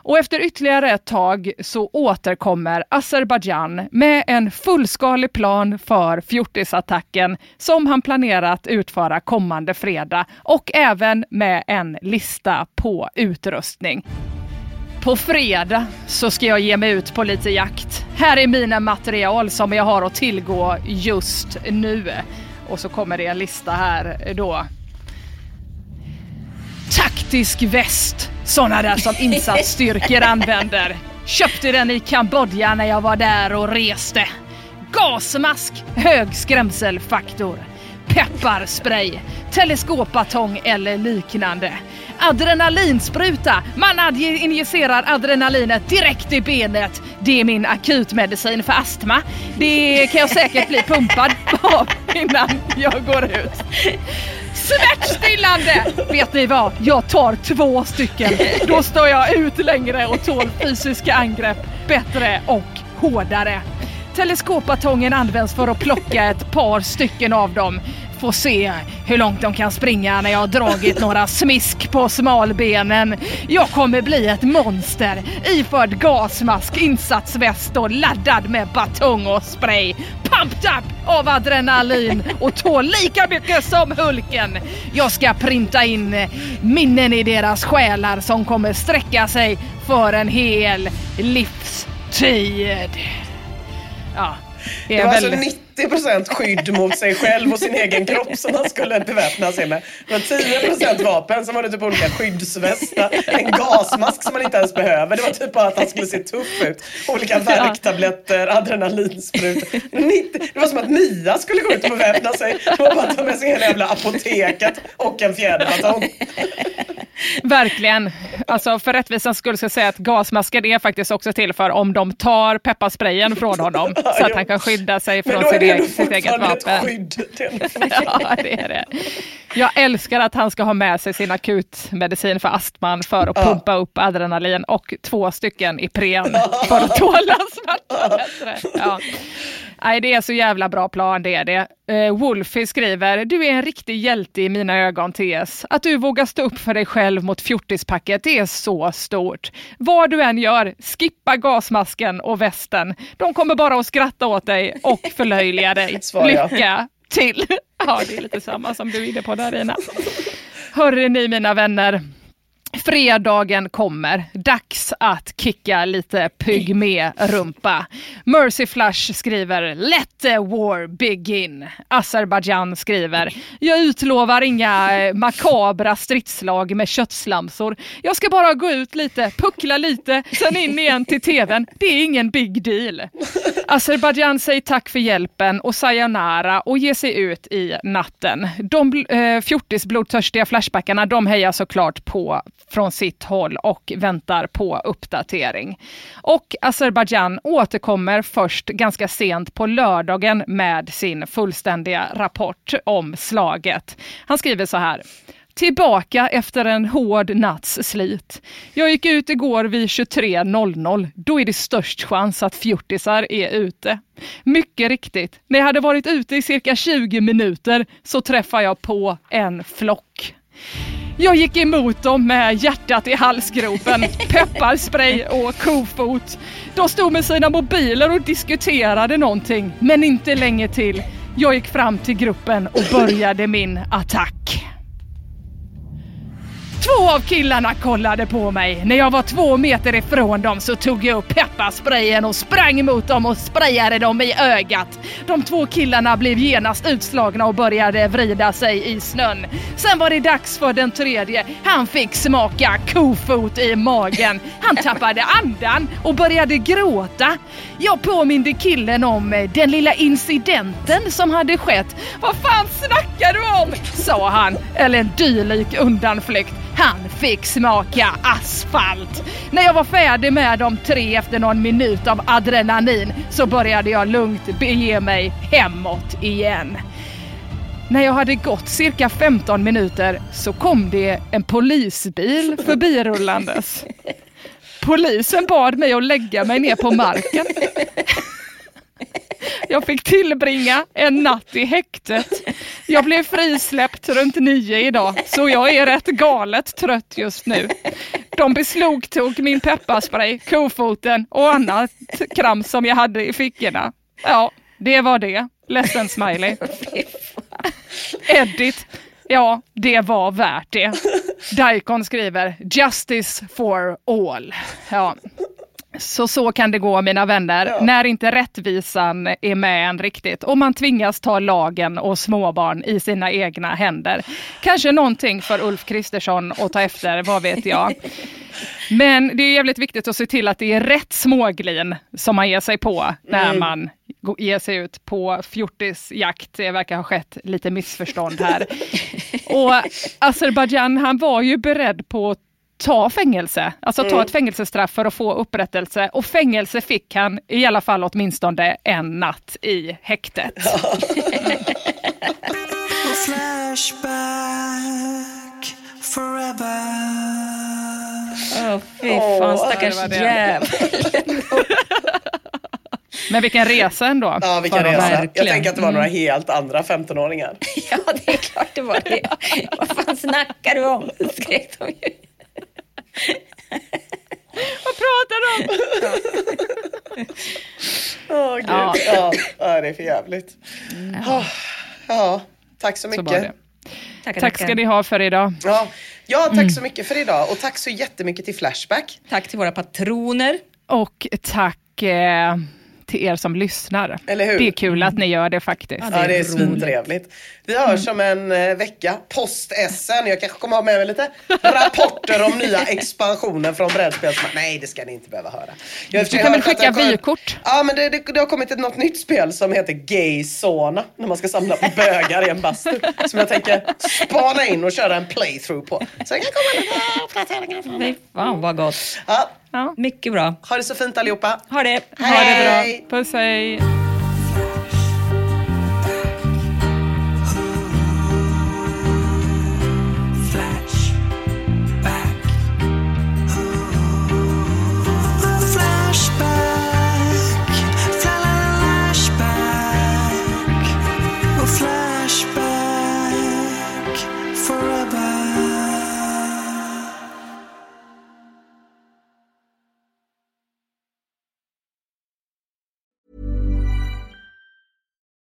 Och efter ytterligare ett tag så återkommer Azerbajdzjan med en fullskalig plan för fjortisattacken som han planerat utföra kommande fredag och även med en lista på utrustning. På fredag så ska jag ge mig ut på lite jakt. Här är mina material som jag har att tillgå just nu. Och så kommer det en lista här då. Taktisk väst, sådana där som insatsstyrkor använder. Köpte den i Kambodja när jag var där och reste. Gasmask, hög skrämselfaktor. Pepparspray, teleskopbatong eller liknande adrenalinspruta. Man injicerar adrenalinet direkt i benet. Det är min akutmedicin för astma. Det kan jag säkert bli pumpad på innan jag går ut. Smärtstillande! Vet ni vad? Jag tar två stycken. Då står jag ut längre och tål fysiska angrepp bättre och hårdare. Teleskopbatongen används för att plocka ett par stycken av dem få se hur långt de kan springa när jag har dragit några smisk på smalbenen. Jag kommer bli ett monster iförd gasmask, insatsväst och laddad med batong och spray. Pumped up av adrenalin och tål lika mycket som Hulken. Jag ska printa in minnen i deras själar som kommer sträcka sig för en hel livstid. Ja, det, det var alltså väldigt... alltså 90% skydd mot sig själv och sin egen kropp som han skulle beväpna sig med. Det var 10 vapen som var det typ olika skyddsvästar, en gasmask som man inte ens behöver. Det var typ bara att han skulle se tuff ut. Olika värktabletter, adrenalinsprutor. Det var som att Mia skulle gå ut och beväpna sig. Det var bara att ta med sig hela jävla apoteket och en fjäderbatong. Verkligen. Alltså för rättvisans skull ska jag säga att gasmasken är faktiskt också till för om de tar pepparsprayen från honom så att han kan skydda sig från sitt, eget, sitt eget vapen. Skydd. ja, det är det. Jag älskar att han ska ha med sig sin akutmedicin för astman för att pumpa upp adrenalin och två stycken Ipren för att tåla smärtan bättre. Ja. Nej, det är så jävla bra plan, det är det. Uh, Wolfie skriver, du är en riktig hjälte i mina ögon, TS. Att du vågar stå upp för dig själv mot fjortispacket, det är så stort. Vad du än gör, skippa gasmasken och västen. De kommer bara att skratta åt dig och förlöjliga dig. Lycka till! Ja, det är lite samma som du är inne på där, Ina. Hörrni, ni mina vänner. Fredagen kommer. Dags att kicka lite pygmé-rumpa. Mercy Flash skriver “Let the war begin”. Azerbajdzjan skriver “Jag utlovar inga eh, makabra stridslag med köttslamsor. Jag ska bara gå ut lite, puckla lite, sen in igen till tvn. Det är ingen big deal.” Azerbajdzjan säger tack för hjälpen och sayonara och ger sig ut i natten. De eh, fjortisblodtörstiga flashbackarna de hejar såklart på från sitt håll och väntar på uppdatering. Och Azerbajdzjan återkommer först ganska sent på lördagen med sin fullständiga rapport om slaget. Han skriver så här. Tillbaka efter en hård natts slit. Jag gick ut igår vid 23.00. Då är det störst chans att fjortisar är ute. Mycket riktigt, när jag hade varit ute i cirka 20 minuter så träffade jag på en flock. Jag gick emot dem med hjärtat i halsgropen, pepparspray och kofot. De stod med sina mobiler och diskuterade någonting, men inte länge till. Jag gick fram till gruppen och började min attack. Två av killarna kollade på mig. När jag var två meter ifrån dem så tog jag upp pepparsprayen och sprang mot dem och sprayade dem i ögat. De två killarna blev genast utslagna och började vrida sig i snön. Sen var det dags för den tredje. Han fick smaka kofot i magen. Han tappade andan och började gråta. Jag påminde killen om eh, den lilla incidenten som hade skett. Vad fan snackar du om? sa han, eller en dylik undanflykt. Han fick smaka asfalt. När jag var färdig med de tre efter någon minut av adrenalin så började jag lugnt bege mig hemåt igen. När jag hade gått cirka 15 minuter så kom det en polisbil förbirullandes. Polisen bad mig att lägga mig ner på marken. Jag fick tillbringa en natt i häktet. Jag blev frisläppt runt nio idag, så jag är rätt galet trött just nu. De beslogtog min pepparspray, kofoten och annat kram som jag hade i fickorna. Ja, det var det. Ledsen smiley. Edit. Ja, det var värt det. Daikon skriver Justice for all. Ja. Så så kan det gå mina vänner, ja. när inte rättvisan är med en riktigt och man tvingas ta lagen och småbarn i sina egna händer. Kanske någonting för Ulf Kristersson att ta efter, vad vet jag. Men det är jävligt viktigt att se till att det är rätt småglin som man ger sig på när mm. man ger sig ut på fjortisjakt. Det verkar ha skett lite missförstånd här. och Azerbajdzjan, han var ju beredd på ta fängelse, alltså ta mm. ett fängelsestraff för att få upprättelse. Och fängelse fick han i alla fall åtminstone en natt i häktet. Åh oh, fy fan, stackars oh, jävel. Men vilken resa ändå. Ja, vilken resa. Verkligen. Jag tänker att det var några mm. helt andra 15-åringar. ja, det är klart det var det. Vad fan snackar du om? Skrek de ju. Vad pratar du om? Åh oh, gud. Ja. ja. det är för jävligt. Mm. Oh, ja, tack så mycket. Så tack, tack ska ni ha för idag. Ja, ja tack mm. så mycket för idag och tack så jättemycket till Flashback. Tack till våra patroner. Och tack eh, till er som lyssnar. Eller hur? Det är kul att ni gör det faktiskt. Ja, det är svintrevligt. Vi hörs om en eh, vecka, post-SN. Jag kanske kommer ha med mig lite rapporter om nya expansioner från brädspel. Nej, det ska ni inte behöva höra. Jag Du kan väl skicka vykort? Ja, men det, det, det har kommit ett något nytt spel som heter Gay Sauna. När man ska samla på bögar i en bastu. Som jag tänker spana in och köra en playthrough på. Så jag kan komma lite uppdateringar fan vad gott. Ja, Mycket bra. ha det så fint allihopa. Ha det. Ha det Hej! bra. Puss hej.